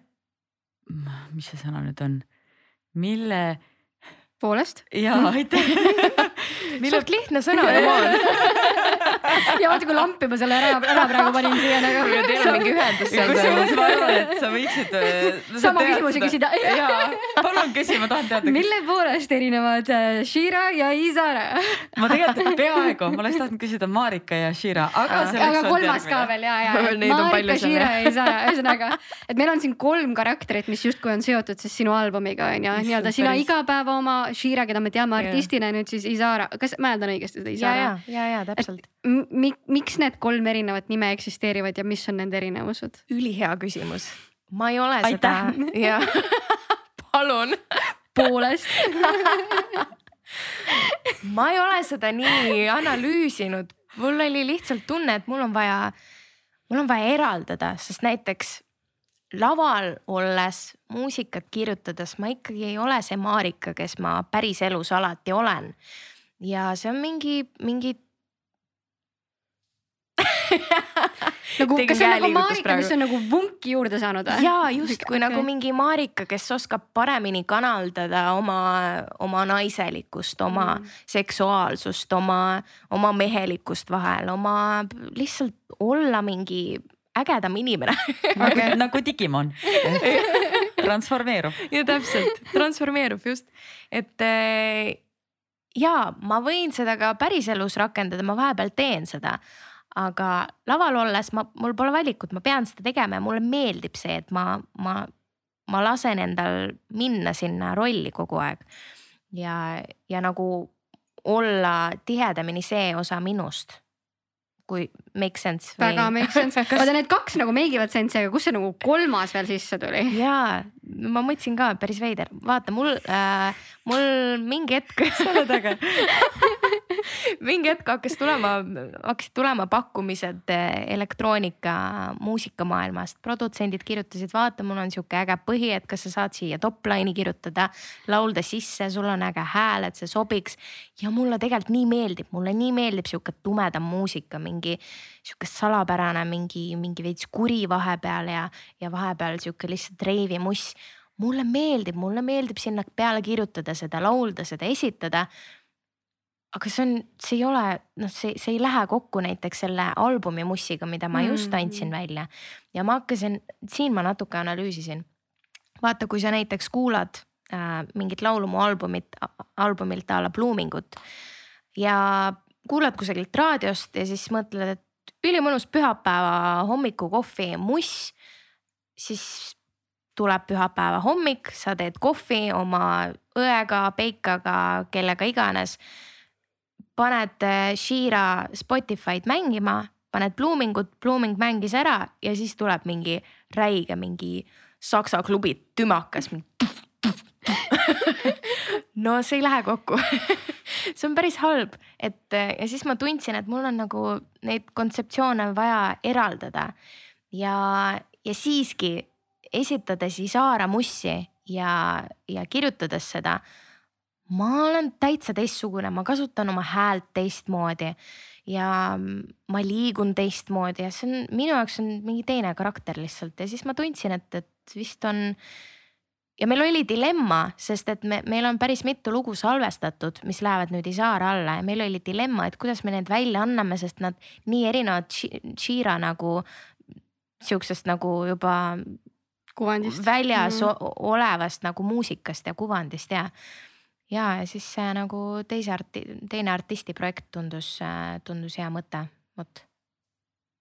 mis see sõna nüüd on, mille poolest. jaa, aitäh suht lihtne sõna, on ja vaata, kui lampi ma selle ära, ära praegu panin siia nagu. Teil on mingi ühendus seal. kusjuures ma arvan, et sa võiksid no,. sama küsimusi küsida. jaa, palun küsi, ma tahan teada. mille poolest erinevad äh, Shira ja Izara? ma tegelikult peaaegu, ma oleks tahtnud küsida Marika ja Shira, aga. aga kolmas ka veel ja, ja. Marika, Shira ja Izara, ühesõnaga, et meil on siin kolm karakterit, mis justkui on seotud siis sinu albumiga on ju, nii-öelda sina igapäeva oma Shira, keda me teame artistina, nüüd siis Izara, kas mäletan õigesti seda Izara? ja, ja, ja, ja täpselt miks need kolm erinevat nime eksisteerivad ja mis on nende erinevused? ülihea küsimus. ma ei ole Aitäh. seda, jah palun. poolest ma ei ole seda nii analüüsinud mul oli lihtsalt tunne, et mul on vaja, mul on vaja eraldada, sest näiteks laval olles, muusikat kirjutades ma ikkagi ei ole see Marika, kes ma päriselus alati olen. ja see on mingi, mingi nagu, kas see on nagu praegu. mis on nagu vunki juurde saanud või? ja justkui okay. nagu mingi Marika, kes oskab paremini kanaldada oma, oma naiselikkust, oma Mm. seksuaalsust, oma, oma mehelikkust vahel, oma lihtsalt olla mingi ägedam inimene nagu, nagu Digimon transformeerub. ja täpselt, transformeerub just, et äh, ja ma võin seda ka päriselus rakendada, ma vahepeal teen seda. Aga laval olles ma, mul pole valikut, ma pean seda tegema ja mulle meeldib see, et ma, ma, ma lasen endal minna sinna rolli kogu aeg. ja, ja nagu olla tihedamini see osa minust. kui make sense. väga make sense, vaata need kaks nagu make ivad sense'i, aga kust see nagu kolmas veel sisse tuli? jaa, ma mõtlesin ka päris veider, vaata mul äh,, mul mingi hetk oled äge. mingi hetk hakkas tulema, hakkasid tulema pakkumised eh, elektroonika muusikamaailmast. produtsendid kirjutasid, vaata, mul on sihuke äge põhi, et kas sa saad siia top line'i kirjutada, laulda sisse, sul on äge hääl, et see sobiks. ja mulle tegelikult nii meeldib, mulle nii meeldib sihuke tumedam muusika, mingi sihuke salapärane, mingi, mingi veits kuri vahepeal ja, ja vahepeal sihuke lihtsalt reivimuss mulle meeldib, mulle meeldib sinna peale kirjutada seda, laulda seda, esitada aga see on, see ei ole, noh, see, see ei lähe kokku näiteks selle albumi mussiga, mida ma just Mm. andsin välja. ja ma hakkasin, siin ma natuke analüüsisin. vaata, kui sa näiteks kuulad äh, mingit laulu mu albumit, albumilt a la Bloomingut ja kuulad kusagilt raadiost ja siis mõtled, et ülimõnus pühapäeva hommikukohvi muss, siis tuleb pühapäeva hommik, sa teed kohvi oma õega, peikaga, kellega iganes. Paned äh, Shira Spotify'd mängima, paned Bloomingut, Blooming mängis ära ja siis tuleb mingi räige mingi saksa klubi tümakas. no see ei lähe kokku see on päris halb, et äh, ja siis ma tundsin, et mul on nagu neid kontseptsioone vaja eraldada ja, ja siiski esitades Isaara mussi ja, ja kirjutades seda ma olen täitsa teistsugune, ma kasutan oma häält teistmoodi ja ma liigun teistmoodi ja see on minu jaoks on mingi teine karakter lihtsalt ja siis ma tundsin, et, et vist on. Ja meil oli dilemma, sest et me, meil on päris mitu lugu salvestatud, mis lähevad nüüd Isaara alla ja meil oli dilemma, et kuidas me need välja anname, sest nad nii erinevad Shira nagu sihukesest nagu juba kuvandist. väljas mm. olevast nagu muusikast ja kuvandist ja ja, ja siis see nagu teise arti-, teine artisti projekt tundus, tundus hea mõte, vot.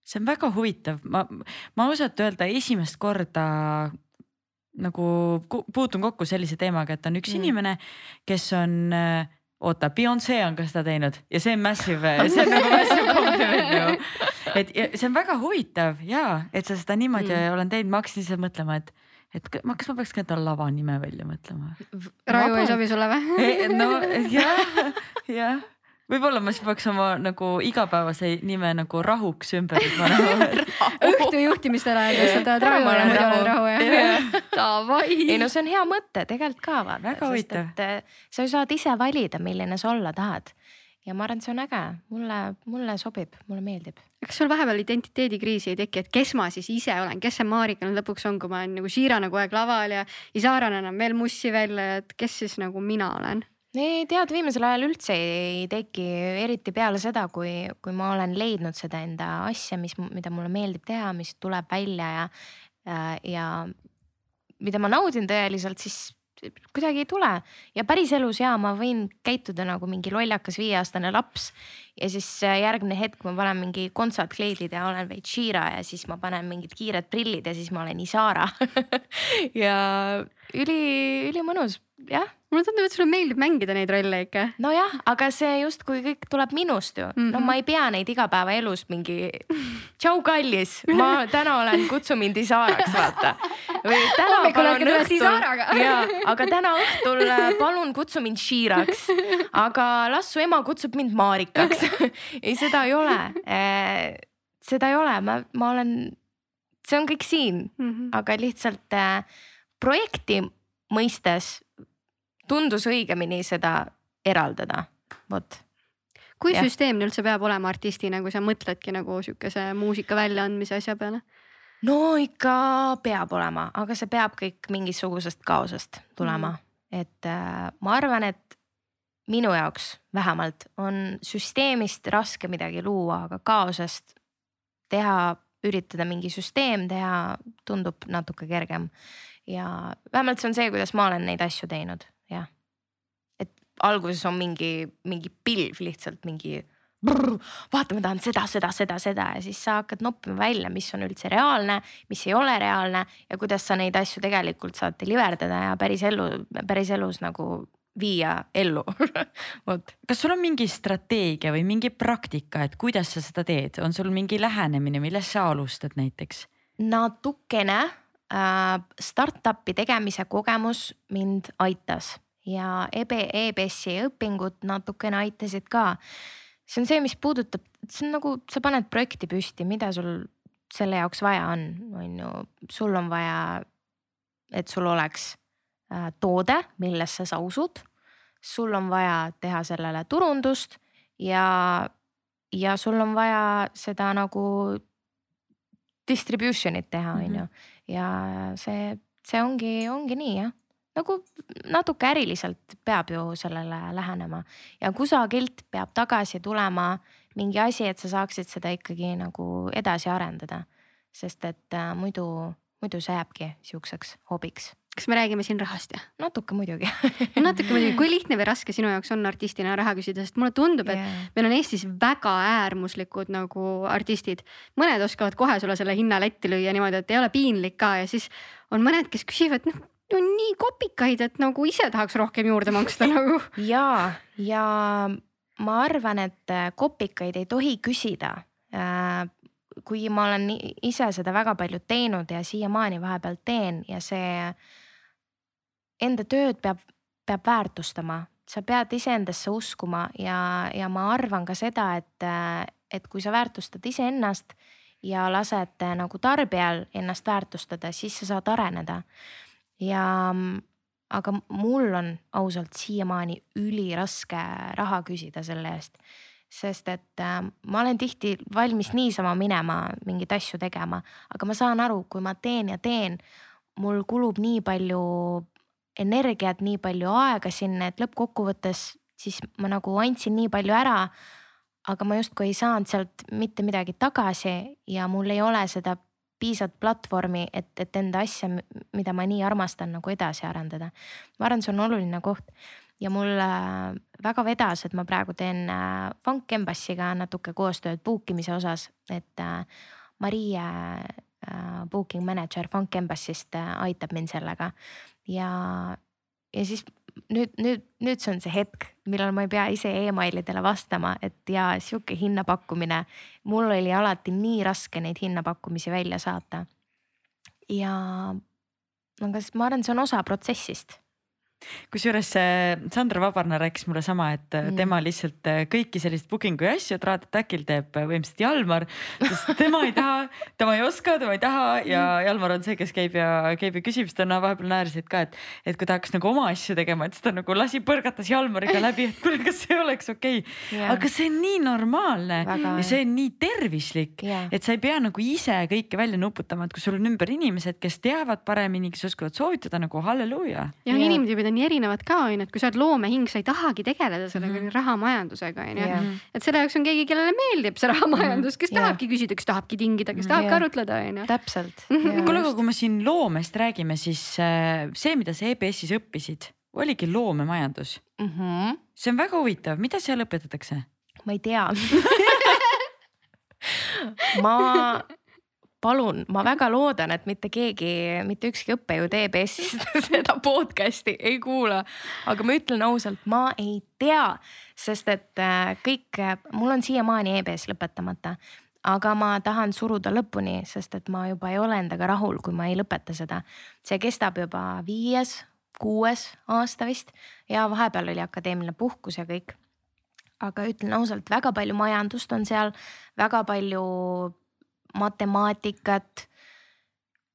see on väga huvitav, ma, ma ausalt öelda esimest korda nagu puutun kokku sellise teemaga, et on üks Mm. inimene, kes on äh, oota, Beyonce on ka seda teinud ja see on massive, see on nagu massive compliment ju. et ja see on väga huvitav ja et sa seda niimoodi Mm. olen teinud, ma hakkasin lihtsalt mõtlema, et, et ma, kas ma peaks ka endale lava nime välja mõtlema Raju ei sobi sulle või? no jah, jah, võib-olla ma siis peaks oma nagu igapäevase nime nagu rahuks ümber panema õhtu juhtimistele lihtsalt Raju ma ja olen muidu Rahu. olen Rahu jah. Davai. ei no see on hea mõte tegelikult ka vaata. Väga huvitav. et äh, sa ju saad ise valida, milline sa olla tahad. ja ma arvan, et see on äge, mulle, mulle sobib, mulle meeldib. kas sul vahepeal identiteedikriisi ei teki, et kes ma siis ise olen, kes see Marika nüüd lõpuks on, kui ma olen nagu Shirana kogu aeg laval ja Isaran annab veel mussi välja, et kes siis nagu mina olen? Ei tead, viimasel ajal üldse ei teki, eriti peale seda, kui, kui ma olen leidnud seda enda asja, mis, mida mulle meeldib teha, mis tuleb välja ja, ja mida ma naudin tõeliselt, siis kuidagi ei tule ja päriselus ja ma võin käituda nagu mingi lollakas viieaastane laps. ja siis järgmine hetk ma panen mingi kontsartkleidid ja olen veits Shira ja siis ma panen mingid kiired prillid ja siis ma olen Isara ja üli, ülimõnus jah, mulle tundub, et sulle meeldib mängida neid rolle ikka. nojah, aga see justkui kõik tuleb minust ju mm, -hmm. no Mhm. ma ei pea neid igapäevaelus mingi. tšau, kallis, ma täna olen Kutsu mind Isaaraks, vaata. või täna Hommikul palun õhtul Isaaraga., ja, aga täna õhtul äh, palun kutsu mind Shiraks, aga las su ema kutsub mind Marikaks. ei, seda ei ole. seda ei ole, ma, ma olen, see on kõik siin, aga lihtsalt äh, projekti mõistes tundus õigemini seda eraldada, vot. kui Jah. süsteemne üldse peab olema artistina, kui sa mõtledki nagu sihukese muusika väljaandmise asja peale? no ikka peab olema, aga see peab kõik mingisugusest kaosest tulema mm., et äh, ma arvan, et minu jaoks vähemalt on süsteemist raske midagi luua, aga kaosest teha, üritada mingi süsteem teha, tundub natuke kergem. ja vähemalt see on see, kuidas ma olen neid asju teinud, jah. et alguses on mingi, mingi pilv lihtsalt mingi. vaata, ma tahan seda, seda, seda, seda ja siis sa hakkad noppima välja, mis on üldse reaalne, mis ei ole reaalne ja kuidas sa neid asju tegelikult saad deliver dada ja päris ellu, päris elus nagu viia ellu. vot kas sul on mingi strateegia või mingi praktika, et kuidas sa seda teed, on sul mingi lähenemine, millest sa alustad näiteks? natukene startup'i tegemise kogemus mind aitas ja E EB, EBS-i õpingud natukene aitasid ka. see on see, mis puudutab, see on nagu sa paned projekti püsti, mida sul selle jaoks vaja on, on ju, sul on vaja, et sul oleks äh, toode, millesse sa usud. sul on vaja teha sellele turundust ja, ja sul on vaja seda nagu distribution'it teha, on ju. Ja see, see ongi, ongi nii jah, nagu natuke äriliselt peab ju sellele lähenema. Ja kusagilt peab tagasi tulema mingi asi, et sa saaksid seda ikkagi nagu edasi arendada. sest et äh, muidu, muidu see jääbki siukseks hobiks, kas me räägime siin rahast jah? natuke muidugi. natuke muidugi, kui lihtne või raske sinu jaoks on artistina raha küsida, sest mulle tundub, et meil on Eestis väga äärmuslikud nagu artistid. mõned oskavad kohe sulle selle hinna letti lüüa niimoodi, et ei ole piinlik ka ja siis on mõned, kes küsivad, noh on nii kopikaid, et nagu ise tahaks rohkem juurde maksta nagu. ja, ja ma arvan, et äh, kopikaid ei tohi küsida. kui ma olen ise seda väga palju teinud ja siiamaani vahepeal teen ja see enda tööd peab, peab väärtustama, sa pead iseendasse uskuma ja, ja ma arvan ka seda, et, et kui sa väärtustad iseennast ja lased äh, nagu tarbijal ennast väärtustada, siis sa saad areneda. ja aga mul on ausalt siiamaani üliraske raha küsida selle eest. sest et äh, ma olen tihti valmis niisama minema mingeid asju tegema, aga ma saan aru, kui ma teen ja teen, mul kulub nii palju energiat, nii palju aega sinna, et lõppkokkuvõttes siis ma nagu andsin nii palju ära. aga ma justkui ei saanud sealt mitte midagi tagasi ja mul ei ole seda piisavat platvormi, et, et enda asja, mida ma nii armastan, nagu edasi arendada. ma arvan, see on oluline koht ja mul äh, väga vedas, et ma praegu teen äh, Funk Embassy'ga natuke koostööd book imise osas, et äh, Marie booking manager Funk Embassy'st aitab mind sellega ja, ja siis nüüd, nüüd, nüüd see on see hetk, millal ma ei pea ise emailidele vastama, et ja sihuke hinnapakkumine. mul oli alati nii raske neid hinnapakkumisi välja saata. ja aga s- ma arvan, see on osa protsessist. Kusjuures äh, Sandra Vabarna rääkis mulle sama, et mm. Mm. tema lihtsalt äh, kõiki selliseid booking'u ja asju Trad Attack'il teeb äh, võimsasti Jalmar, sest tema ei taha, tema ei oska, tema ei taha ja Jalmar on see, kes käib ja käib ja küsib, siis ta no, vahepeal naersid ka, et, et kui ta hakkas nagu oma asju tegema, et siis ta nagu lasi põrgatas Jalmariga läbi, et kuule, kas see oleks okei okay.. aga see on nii normaalne Väga, ja see on nii tervislik Jaa. et sa ei pea nagu ise kõike välja nuputama, et kui sul on ümber inimesed, kes teavad paremini, kes oskavad soovitada nagu halleluuja. ja Jaa. inimtüübid on nii erinevad ka onju, et kui sa oled loomehing, sa ei tahagi tegeleda sellega Mhm. mm -hmm. rahamajandusega onju Jah. et selle jaoks on keegi, kellele meeldib see rahamajandus, kes Jaa. tahabki küsida, kes tahabki tingida, kes Mhm. tahabki Jaa. arutleda onju. täpselt. kuule, aga kui me siin loomest räägime, siis äh, see, mida sa EBS-is õppisid, oligi loomemajandus. -hmm. see on väga huvitav, mida seal õpetatakse? ma ei tea ma palun, ma väga loodan, et mitte keegi, mitte ükski õppejõud EBS-ist seda podcast'i ei kuula. aga ma ütlen ausalt, ma ei tea, sest et äh, kõik, mul on siiamaani EBS lõpetamata aga ma tahan suruda lõpuni, sest et ma juba ei ole endaga rahul, kui ma ei lõpeta seda. see kestab juba viies, kuues aasta vist ja vahepeal oli akadeemiline puhkus ja kõik. aga ütlen ausalt, väga palju majandust on seal, väga palju matemaatikat.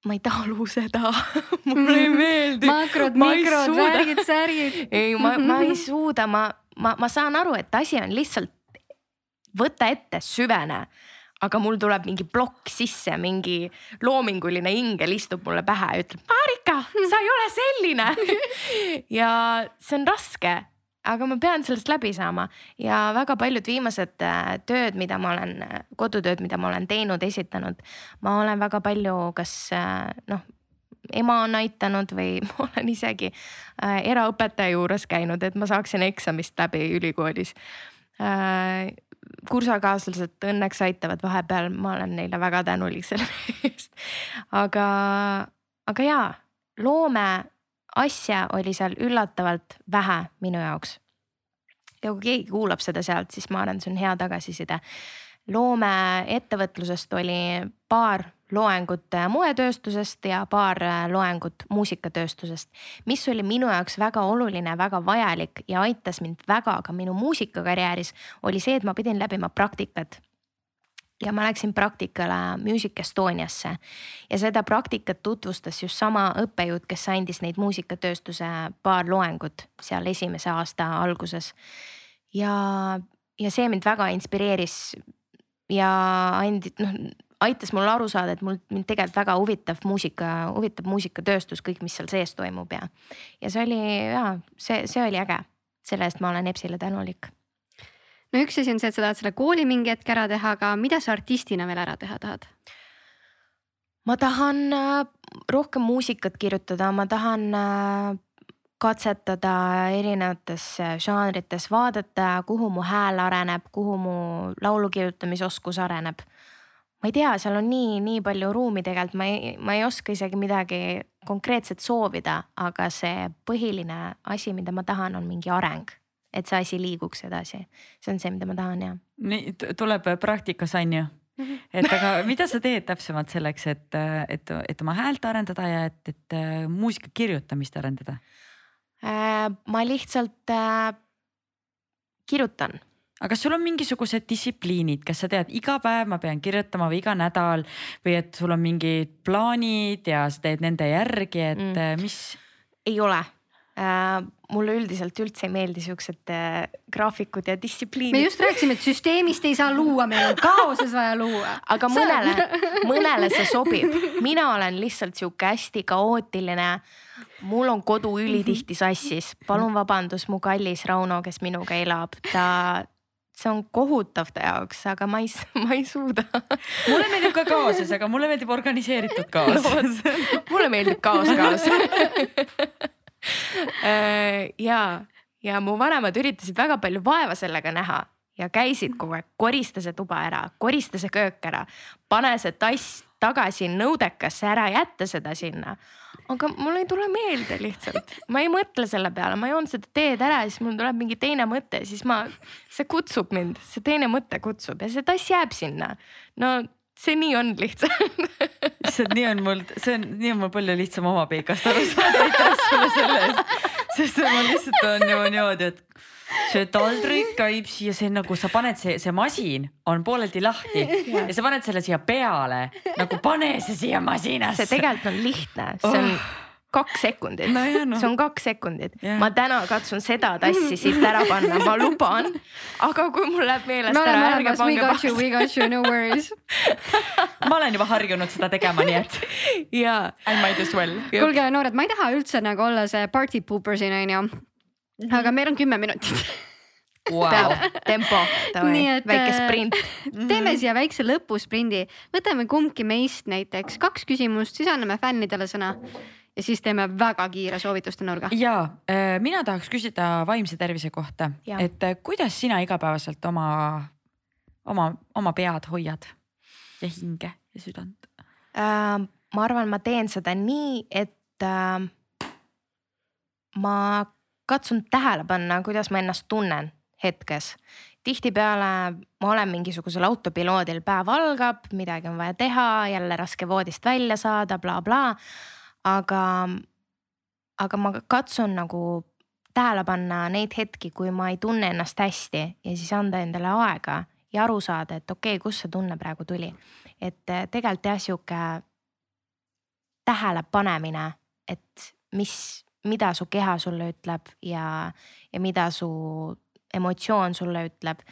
Ma ei talu seda. Mulle ei meeldi. makrod, mikrod, värgid, särgid. ei, ma, ma ei suuda, ma, ma, ma saan aru, et asi on lihtsalt võta ette, süvene aga mul tuleb mingi plokk sisse, mingi loominguline ingel istub mulle pähe ja ütleb, Marika, sa ei ole selline. Ja see on raske, aga ma pean sellest läbi saama ja väga paljud viimased äh, tööd, mida ma olen, kodutööd, mida ma olen teinud, esitanud, ma olen väga palju, kas äh, noh ema on aitanud või ma olen isegi äh, eraõpetaja juures käinud, et ma saaksin eksamist läbi ülikoolis äh, kursakaaslased õnneks aitavad vahepeal, ma olen neile väga tänulik selle eest. aga, aga jaa, loome asja oli seal üllatavalt vähe minu jaoks. ja kui keegi kuulab seda sealt, siis ma arvan, see on hea tagasiside. loomeettevõtlusest oli paar loengut moetööstusest ja paar loengut muusikatööstusest, mis oli minu jaoks väga oluline, väga vajalik ja aitas mind väga ka minu muusikakarjääris, oli see, et ma pidin läbima praktikat ja ma läksin praktikale Music Estoniasse ja seda praktikat tutvustas just sama õppejõud, kes andis neid muusikatööstuse paar loengut seal esimese aasta alguses. ja, ja see mind väga inspireeris ja andis, noh aitas mul aru saada, et mul, mind tegelikult väga huvitav muusika, huvitab muusikatööstus, kõik, mis seal sees toimub ja. ja see oli ja see, see oli äge, selle eest ma olen EBS-ile tänulik. No üks asi on see, et sa tahad selle kooli mingi hetk ära teha, aga mida sa artistina veel ära teha tahad? ma tahan äh, rohkem muusikat kirjutada, ma tahan äh, katsetada erinevates äh, žanrites, vaadata, kuhu mu hääl areneb, kuhu mu laulu kirjutamisoskus areneb ma ei tea, seal on nii, nii palju ruumi tegelikult, ma ei, ma ei oska isegi midagi konkreetset soovida, aga see põhiline asi, mida ma tahan, on mingi areng et see asi liiguks edasi, see on see, mida ma tahan ja. nii tuleb praktikas on ju mhm. et aga mida sa teed täpsemalt selleks, et, et, et oma häält arendada ja et, et muusika kirjutamist arendada? Äh, ma lihtsalt äh, kirjutan aga kas sul on mingisugused distsipliinid, kas sa tead, iga päev ma pean kirjutama või iga nädal või et sul on mingid plaanid ja sa teed nende järgi, et mm. Äh, mis? ei ole äh,. Mulle üldiselt üldse ei meeldi siuksed äh, graafikud ja distsipliinid. me just rääkisime, et süsteemist ei saa luua, meil on kaoses vaja luua. aga mõnele, mõnele see sobib, mina olen lihtsalt sihuke hästi kaootiline mul on kodu ülitihti sassis, palun vabandust, mu kallis Rauno, kes minuga elab, ta see on kohutav ta jaoks, aga ma ei, ma ei suuda. mulle meeldib ka kaoses, aga mulle meeldib organiseeritud kaos no,. mulle meeldib kaos kaos äh, ja, ja mu vanemad üritasid väga palju vaeva sellega näha ja käisid kogu aeg, korista see tuba ära, korista see köök ära, pane see tass tagasi nõudekasse, ära jätta seda sinna aga mul ei tule meelde lihtsalt, ma ei mõtle selle peale, ma joon seda teed ära ja siis mul tuleb mingi teine mõte, siis ma, see kutsub mind, see teine mõte kutsub ja see tass jääb sinna. no see nii on lihtsalt lihtsalt nii on mul, see on, nii on mul palju lihtsam oma peikast aru saada, aitäh sulle selle eest. sest ma lihtsalt on ju niimoodi, et see taldrik käib siia, see nagu sa paned see, see masin on pooleldi lahti ja. ja sa paned selle siia peale nagu pane see siia masinasse. see tegelikult on lihtne, see on oh kaks sekundit no, no. see on kaks sekundit yeah., ma täna katsun seda tassi siit ära panna, ma luban. aga kui mul läheb meelest ära, ärge pange pahaks. We got you, no worries ma olen juba harjunud seda tegema, nii et. jaa. I might as well. kuulge, noored, ma ei taha üldse nagu olla see party pooper siin onju. -hmm. aga meil on kümme minutit wow. tempo, väike äh, sprint. teeme siia väikse lõpusprindi, võtame kumbki meist näiteks kaks küsimust, siis anname fännidele sõna ja siis teeme väga kiire soovituste nurga. ja äh, mina tahaks küsida vaimse tervise kohta, et äh, kuidas sina igapäevaselt oma, oma, oma pead hoiad ja hinge ja südant? Äh, ma arvan, ma teen seda nii, et äh, ma katsun tähele panna, kuidas ma ennast tunnen hetkes. tihtipeale ma olen mingisugusel autopiloodil, päev algab, midagi on vaja teha, jälle raske voodist välja saada bla,, blablabla. Aga, aga ma katsun nagu tähele panna neid hetki, kui ma ei tunne ennast hästi ja siis anda endale aega ja aru saada, et okei okay,, kust see tunne praegu tuli. et tegelikult jah, sihuke tähelepanemine, et mis mida su keha sulle ütleb ja, ja mida su emotsioon sulle ütleb.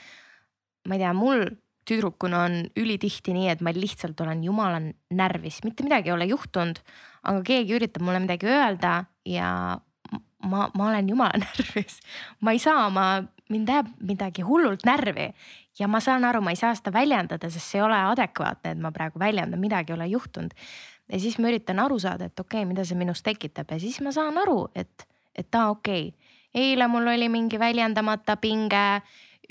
ma ei tea, mul tüdrukuna on ülitihti nii, et ma lihtsalt olen jumala närvis, mitte midagi ei ole juhtunud, aga keegi üritab mulle midagi öelda ja ma, ma olen jumala närvis. ma ei saa, ma, mind jääb midagi hullult närvi ja ma saan aru, ma ei saa seda väljendada, sest see ei ole adekvaatne, et ma praegu väljendan, midagi ei ole juhtunud ja siis ma üritan aru saada, et okei okay,, mida see minus tekitab ja siis ma saan aru, et, et aa okei okay., eile mul oli mingi väljendamata pinge.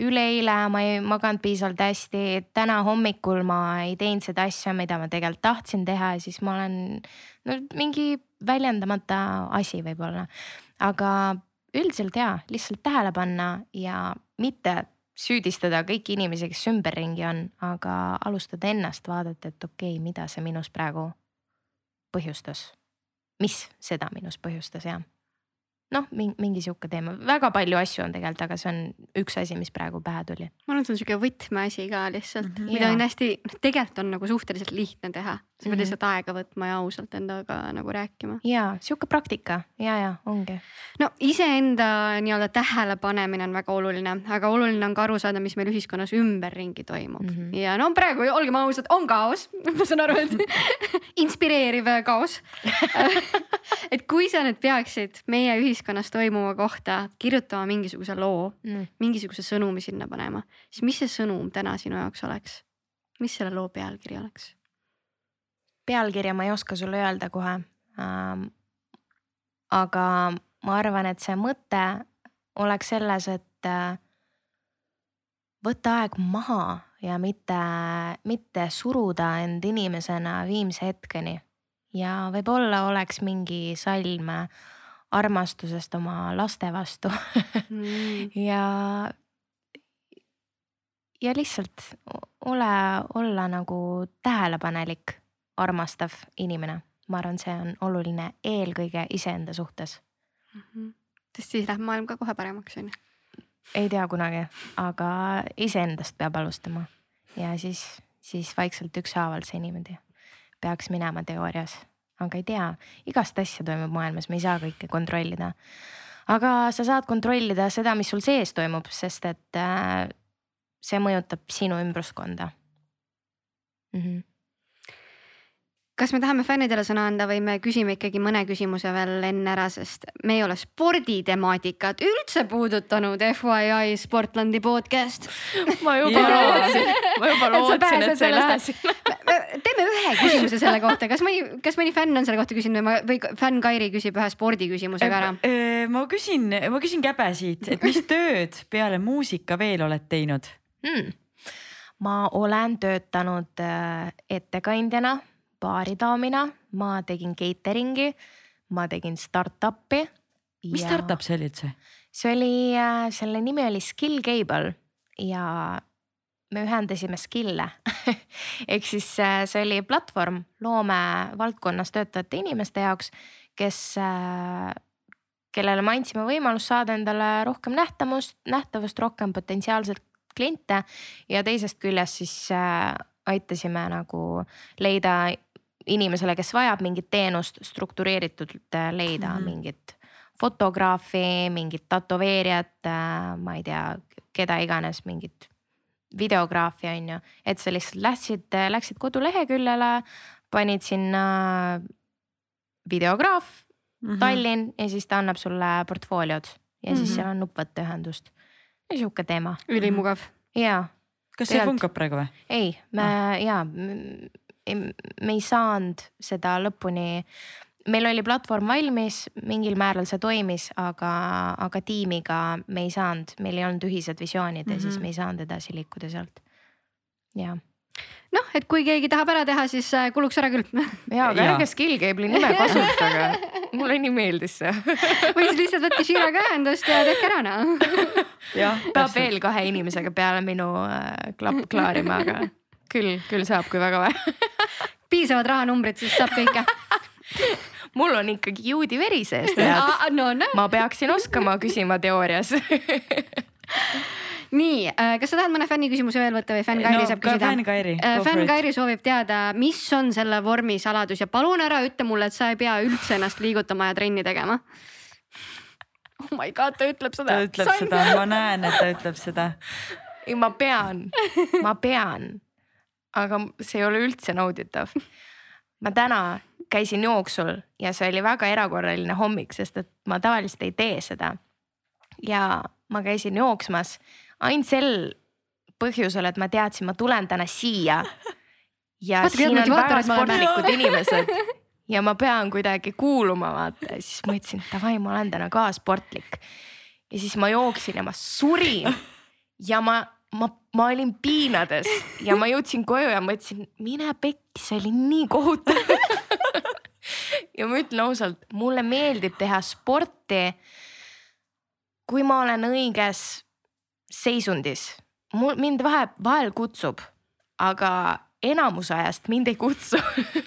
Üleeile ma ei maganud piisavalt hästi, täna hommikul ma ei teinud seda asja, mida ma tegelikult tahtsin teha ja siis ma olen no mingi väljendamata asi võib-olla. aga üldiselt jaa, lihtsalt tähele panna ja mitte süüdistada kõiki inimesi, kes ümberringi on, aga alustada ennast, vaadata, et okei okay,, mida see minus praegu põhjustas, mis seda minus põhjustas ja noh, mingi sihuke teema, väga palju asju on tegelikult, aga see on üks asi, mis praegu pähe tuli. ma arvan, et see on sihuke võtmeasi ka lihtsalt mm, -hmm, mida on hästi, noh tegelikult on nagu suhteliselt lihtne teha. sa pead mm -hmm. lihtsalt aega võtma ja ausalt endaga nagu rääkima. ja sihuke praktika ja, ja ongi. no iseenda nii-öelda tähelepanemine on väga oluline, aga oluline on ka aru saada, mis meil ühiskonnas ümberringi toimub mm. -hmm. ja no praegu olgem ausad, on kaos ma saan aru, et inspireeriv kaos et kui sa nüüd peaksid meie ühiskonnas toimuva kohta kirjutama mingisuguse loo mm., mingisuguse sõnumi sinna panema, siis mis see sõnum täna sinu jaoks oleks? mis selle loo pealkiri oleks? pealkirja ma ei oska sulle öelda kohe ähm,. aga ma arvan, et see mõte oleks selles, et äh, võtta aeg maha ja mitte, mitte suruda end inimesena viimse hetkeni ja võib-olla oleks mingi salm armastusest oma laste vastu mm. ja, ja lihtsalt ole, olla nagu tähelepanelik, armastav inimene. ma arvan, see on oluline eelkõige iseenda suhtes mm. -hmm. sest siis läheb maailm ka kohe paremaks, on ju? ei tea kunagi, aga iseendast peab alustama ja siis, siis vaikselt ükshaaval see niimoodi peaks minema teoorias, aga ei tea, igast asja toimub maailmas, me ei saa kõike kontrollida. aga sa saad kontrollida seda, mis sul sees toimub, sest et äh, see mõjutab sinu ümbruskonda mm. -hmm kas me tahame fännidele sõna anda või me küsime ikkagi mõne küsimuse veel enne ära, sest me ei ole sporditemaatikat üldse puudutanud. FYI Sportlandi podcast. ma juba lootsin, ma juba lootsin, et sa ei lähe sinna. Teeme ühe küsimuse selle kohta, kas mõni, kas mõni fänn on selle kohta küsinud või ma, või fänn Kairi küsib ühe spordiküsimusega ära? ma küsin, ma küsin käbe siit, et mis tööd peale muusika veel oled teinud hmm.? ma olen töötanud äh, ettekandjana baaridaamina, ma tegin catering'i, ma tegin startup'i. mis startup see oli üldse? see oli, äh, selle nimi oli Skill Cable ja me ühendasime skill'e ehk siis äh, see oli platvorm loomevaldkonnas töötavate inimeste jaoks, kes, äh, kellele me andsime võimalust saada endale rohkem nähtamust, nähtavust, rohkem potentsiaalselt kliente ja teisest küljest siis aitasime nagu leida inimesele, kes vajab mingit teenust, struktureeritult äh, leida mm -hmm. mingit fotograafi, mingit tätoveerijat, äh, ma ei tea, keda iganes, mingit videograafi on ju, et sa lihtsalt läksid, läksid koduleheküljele, panid sinna videograaf mm -hmm. Tallinn ja siis ta annab sulle portfooliod ja mm -hmm. siis mhm. seal on nupp võtta ühendust. sihuke teema. ülimugav. ja. kas see funkab praegu või? ei, me ah. ja me ei saanud seda lõpuni. Meil oli platvorm valmis, mingil määral see toimis, aga, aga tiimiga me ei saanud, meil ei olnud ühised visioonid mm -hmm. ja siis mhm. me ei saanud edasi liikuda sealt. jah noh, et kui keegi tahab ära teha, siis äh, kuluks ära küll ja, aga ärge Skillgable'i nime kasutage. mulle nii meeldis see. või siis lihtsalt võtke Shiraga ühendust ja tehke ära noh. jah, peab veel kahe inimesega peale minu äh, klapp klaarima, aga küll, küll saab, kui väga vaja. piisavad rahanumbrid, siis saab kõike. Mul on ikkagi juudi veri sees, tead. no näe. ma peaksin oskama küsima teoorias. nii, kas sa tahad mõne fänni küsimuse veel võtta või fänn Kairi saab küsida? fänn Kairi. fänn Kairi soovib teada, mis on selle vormi saladus ja palun ära ütle mulle, et sa ei pea üldse ennast liigutama ja trenni tegema. oh my god, ta ütleb seda. ta ütleb seda, ma näen, et ta ütleb seda. ei, ma pean, ma pean. aga see ei ole üldse nauditav. ma täna käisin jooksul ja see oli väga erakorraline hommik, sest et ma tavaliselt ei tee seda. ja ma käisin jooksmas ainult sel põhjusel, et ma teadsin, ma tulen täna siia. ja Vaata, siin on väga sportlikud inimesed ja ma pean kuidagi kuuluma, vaata siis mõtlesin, davai, ma olen täna ka sportlik. ja siis ma jooksin ja ma surin ja ma, ma, ma olin piinades ja ma jõudsin koju ja mõtlesin, mine pekki, see oli nii kohutav. Ja ma ütlen ausalt, mulle meeldib teha sporti. kui ma olen õiges seisundis, mul mind vahe, vahel kutsub, aga enamus ajast mind ei kutsu.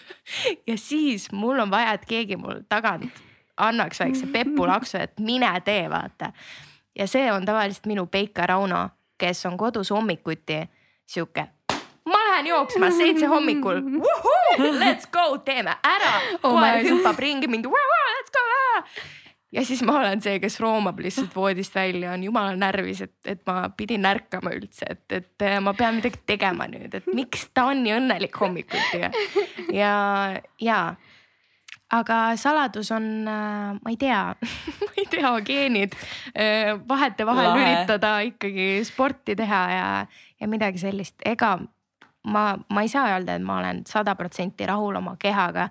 ja siis mul on vaja, et keegi mul tagant annaks väikse pepulaksu, et mine tee, vaata ja see on tavaliselt minu Peika Rauno, kes on kodus hommikuti sihuke. Ma lähen jooksma seitse hommikul, let's go, teeme ära, Oh koer hüppab ringi mind, let's go. ja siis ma olen see, kes roomab lihtsalt voodist välja, on jumala närvis, et, et ma pidin ärkama üldse, et, et eh, ma pean midagi tegema nüüd, et miks ta on nii õnnelik hommikuti ja, ja, ja. Aga saladus on, ma ei tea, ma ei tea, geenid. vahetevahel Lahe. üritada ikkagi sporti teha ja, ja midagi sellist, ega ma, ma ei saa öelda, et ma olen sada protsenti rahul oma kehaga.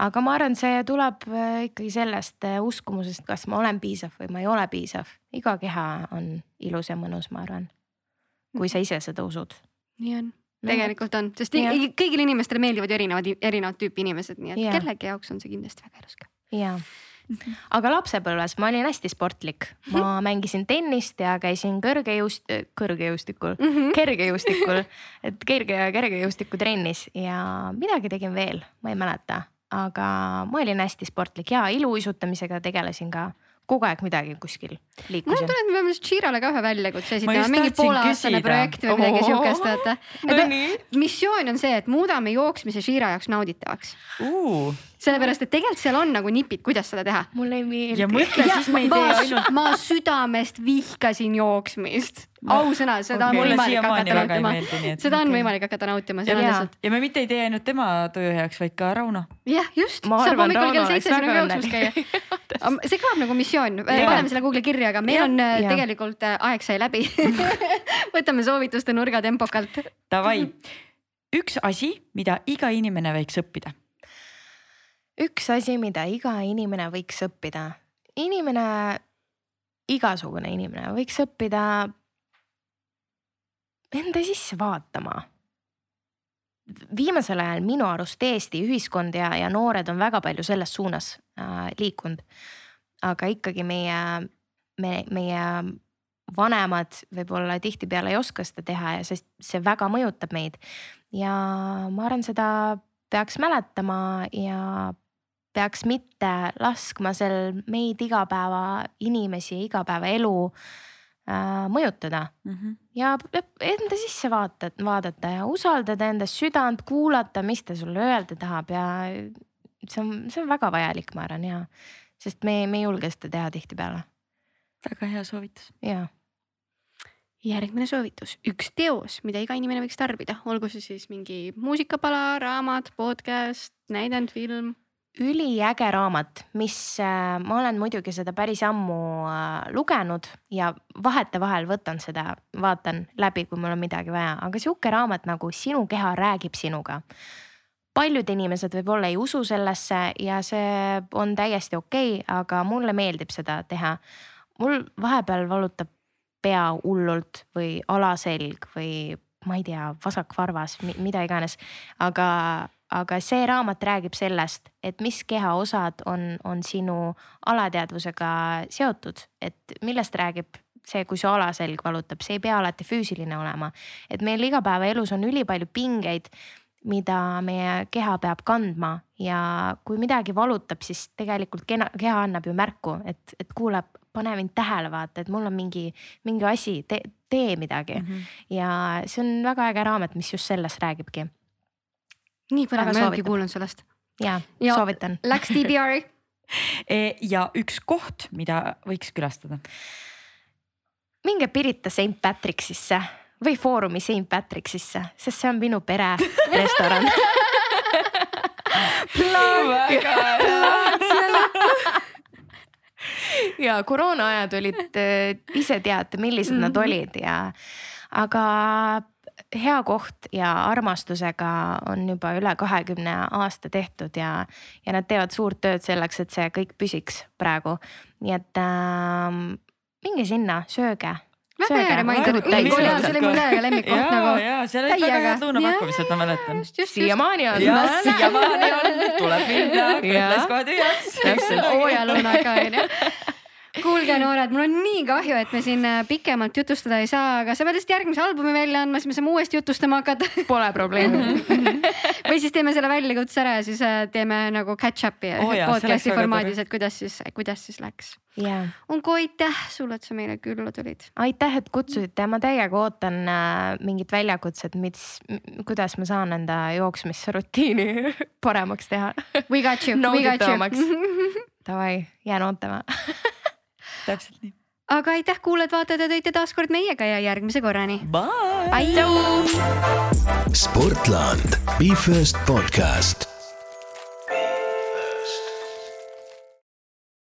aga ma arvan, see tuleb äh, ikkagi sellest äh, uskumusest, kas ma olen piisav või ma ei ole piisav. iga keha on ilus ja mõnus, ma arvan. kui sa ise seda usud. nii on, tegelikult on, sest Jah. i- kõigile inimestele meeldivad ju erinevad, erinevat tüüpi inimesed, nii et Jah. kellegi jaoks on see kindlasti väga ilus ka. ja, aga lapsepõlves ma olin hästi sportlik, ma mängisin tennist ja käisin kõrgejõust-, kõrgejõustikul, kergejõustikul, et kerge ja kergejõustikutrennis ja midagi tegin veel, ma ei mäleta, aga ma olin hästi sportlik ja iluuisutamisega tegelesin ka. Kogu aeg midagi kuskil mul liikusin. tuleb, me peame Shirale ka ühe väljakutse Ma esitama, mingi pooleaastane projekt või midagi siukest, vaata. missioon on see, et muudame jooksmise Shira jaoks nauditavaks, sellepärast et tegelikult seal on nagu nipid, kuidas seda teha. mulle ei meeldi ja. mõtle, siis me ei ma tee, ainult, ma südamest vihkasin jooksmist, ausõna, seda on mulle võimalik hakata nautima. seda on võimalik hakata nautima, seal on lihtsalt, ja me mitte ei tee ainult tema töö heaks, vaid ka Rauno. jah, just, Ma saab arvan, hommikul kell seitse sinuga jooksmas käia. see kõlab nagu missioon, paneme selle Google'i kirja, aga meil Jah, on äh, jah. tegelikult äh, aeg sai läbi. võtame soovituste nurga tempokalt. Davai, üks asi, mida iga inimene võiks õppida. Üks asi, mida iga inimene võiks õppida, inimene, igasugune inimene võiks õppida enda sisse vaatama. viimasel ajal minu arust Eesti ühiskond ja, ja noored on väga palju selles suunas äh, liikunud. aga ikkagi meie, me, meie vanemad võib-olla tihtipeale ei oska seda teha ja sest see väga mõjutab meid. ja ma arvan, seda peaks mäletama ja peaks mitte laskma sel meid igapäeva inimesi ja igapäevaelu äh, mõjutada. Ja p- enda sisse vaata, vaadata ja usaldada enda südant, kuulata, mis ta sulle öelda tahab ja see on, see on väga vajalik, ma arvan ja, sest me, me ei julge seda teha tihtipeale. Väga hea soovitus. ja järgmine soovitus, üks teos, mida iga inimene võiks tarbida, olgu see siis mingi muusikapala, raamat, podcast, näidend, film. Üliäge raamat, mis äh, ma olen muidugi seda päris ammu äh, lugenud ja vahetevahel võtan seda, vaatan läbi, kui mul on midagi vaja, aga sihuke raamat nagu Sinu keha räägib sinuga. paljud inimesed võib-olla ei usu sellesse ja see on täiesti okei okay,, aga mulle meeldib seda teha. mul vahepeal valutab pea hullult või alaselg või ma ei tea, vasakvarvas, mida iganes, aga, aga see raamat räägib sellest, et mis kehaosad on, on sinu alateadvusega seotud, et millest räägib see, kui su alaselg valutab, see ei pea alati füüsiline olema. et meil igapäevaelus on ülipalju pingeid, mida meie keha peab kandma ja kui midagi valutab, siis tegelikult keha annab ju märku, et, et kuule, pane mind tähele, vaata, et mul on mingi, mingi asi te,, tee midagi mm. -hmm. ja see on väga äge raamat, mis just sellest räägibki. Nii põnev, ma ei olnudki kuulnud sellest. ja, ja, soovitan. Läks DBR-i e, ja üks koht, mida võiks külastada. minge Pirita St Patricksisse või Foorumi St Patricksisse, sest see on minu pere restoran ja koroonaajad olid, äh, ise teate, millised nad mhm. olid ja aga hea koht ja armastusega on juba üle kahekümne aasta tehtud ja, ja nad teevad suurt tööd selleks, et see kõik püsiks praegu. nii et äh, minge sinna, sööge väga hea reminder, ülikool, see oli mu täiega lemmikkoht nagu. ja, seal olid väga head lõunapakkumised, ma mäletan. siiamaani on. siiamaani on, tuleb minna, kõllas kohe tühjaks. täpselt, hooajalõunaga onju kuulge, noored, mul on nii kahju, et me siin äh, pikemalt jutustada ei saa, aga sa pead vist järgmise albumi välja andma, siis me saame uuesti jutustama hakata. Pole probleemi või siis teeme selle väljakutse ära ja siis äh, teeme nagu catch-up'i oh podcast'i formaadis, et kuidas siis, kuidas siis läks yeah.. Unku aitäh sulle, et sa meile külla tulid. aitäh, et kutsusite, ma täiega ootan äh, mingit väljakutset, mis, kuidas ma saan enda jooksmisrutiini paremaks teha. We got you, we got you. Davai, jään ootama täpselt nii. aga aitäh, kuulajad-vaatajad, et olite taas kord meiega ja järgmise korrani. Bye, Bye.. Sportland, Be First podcast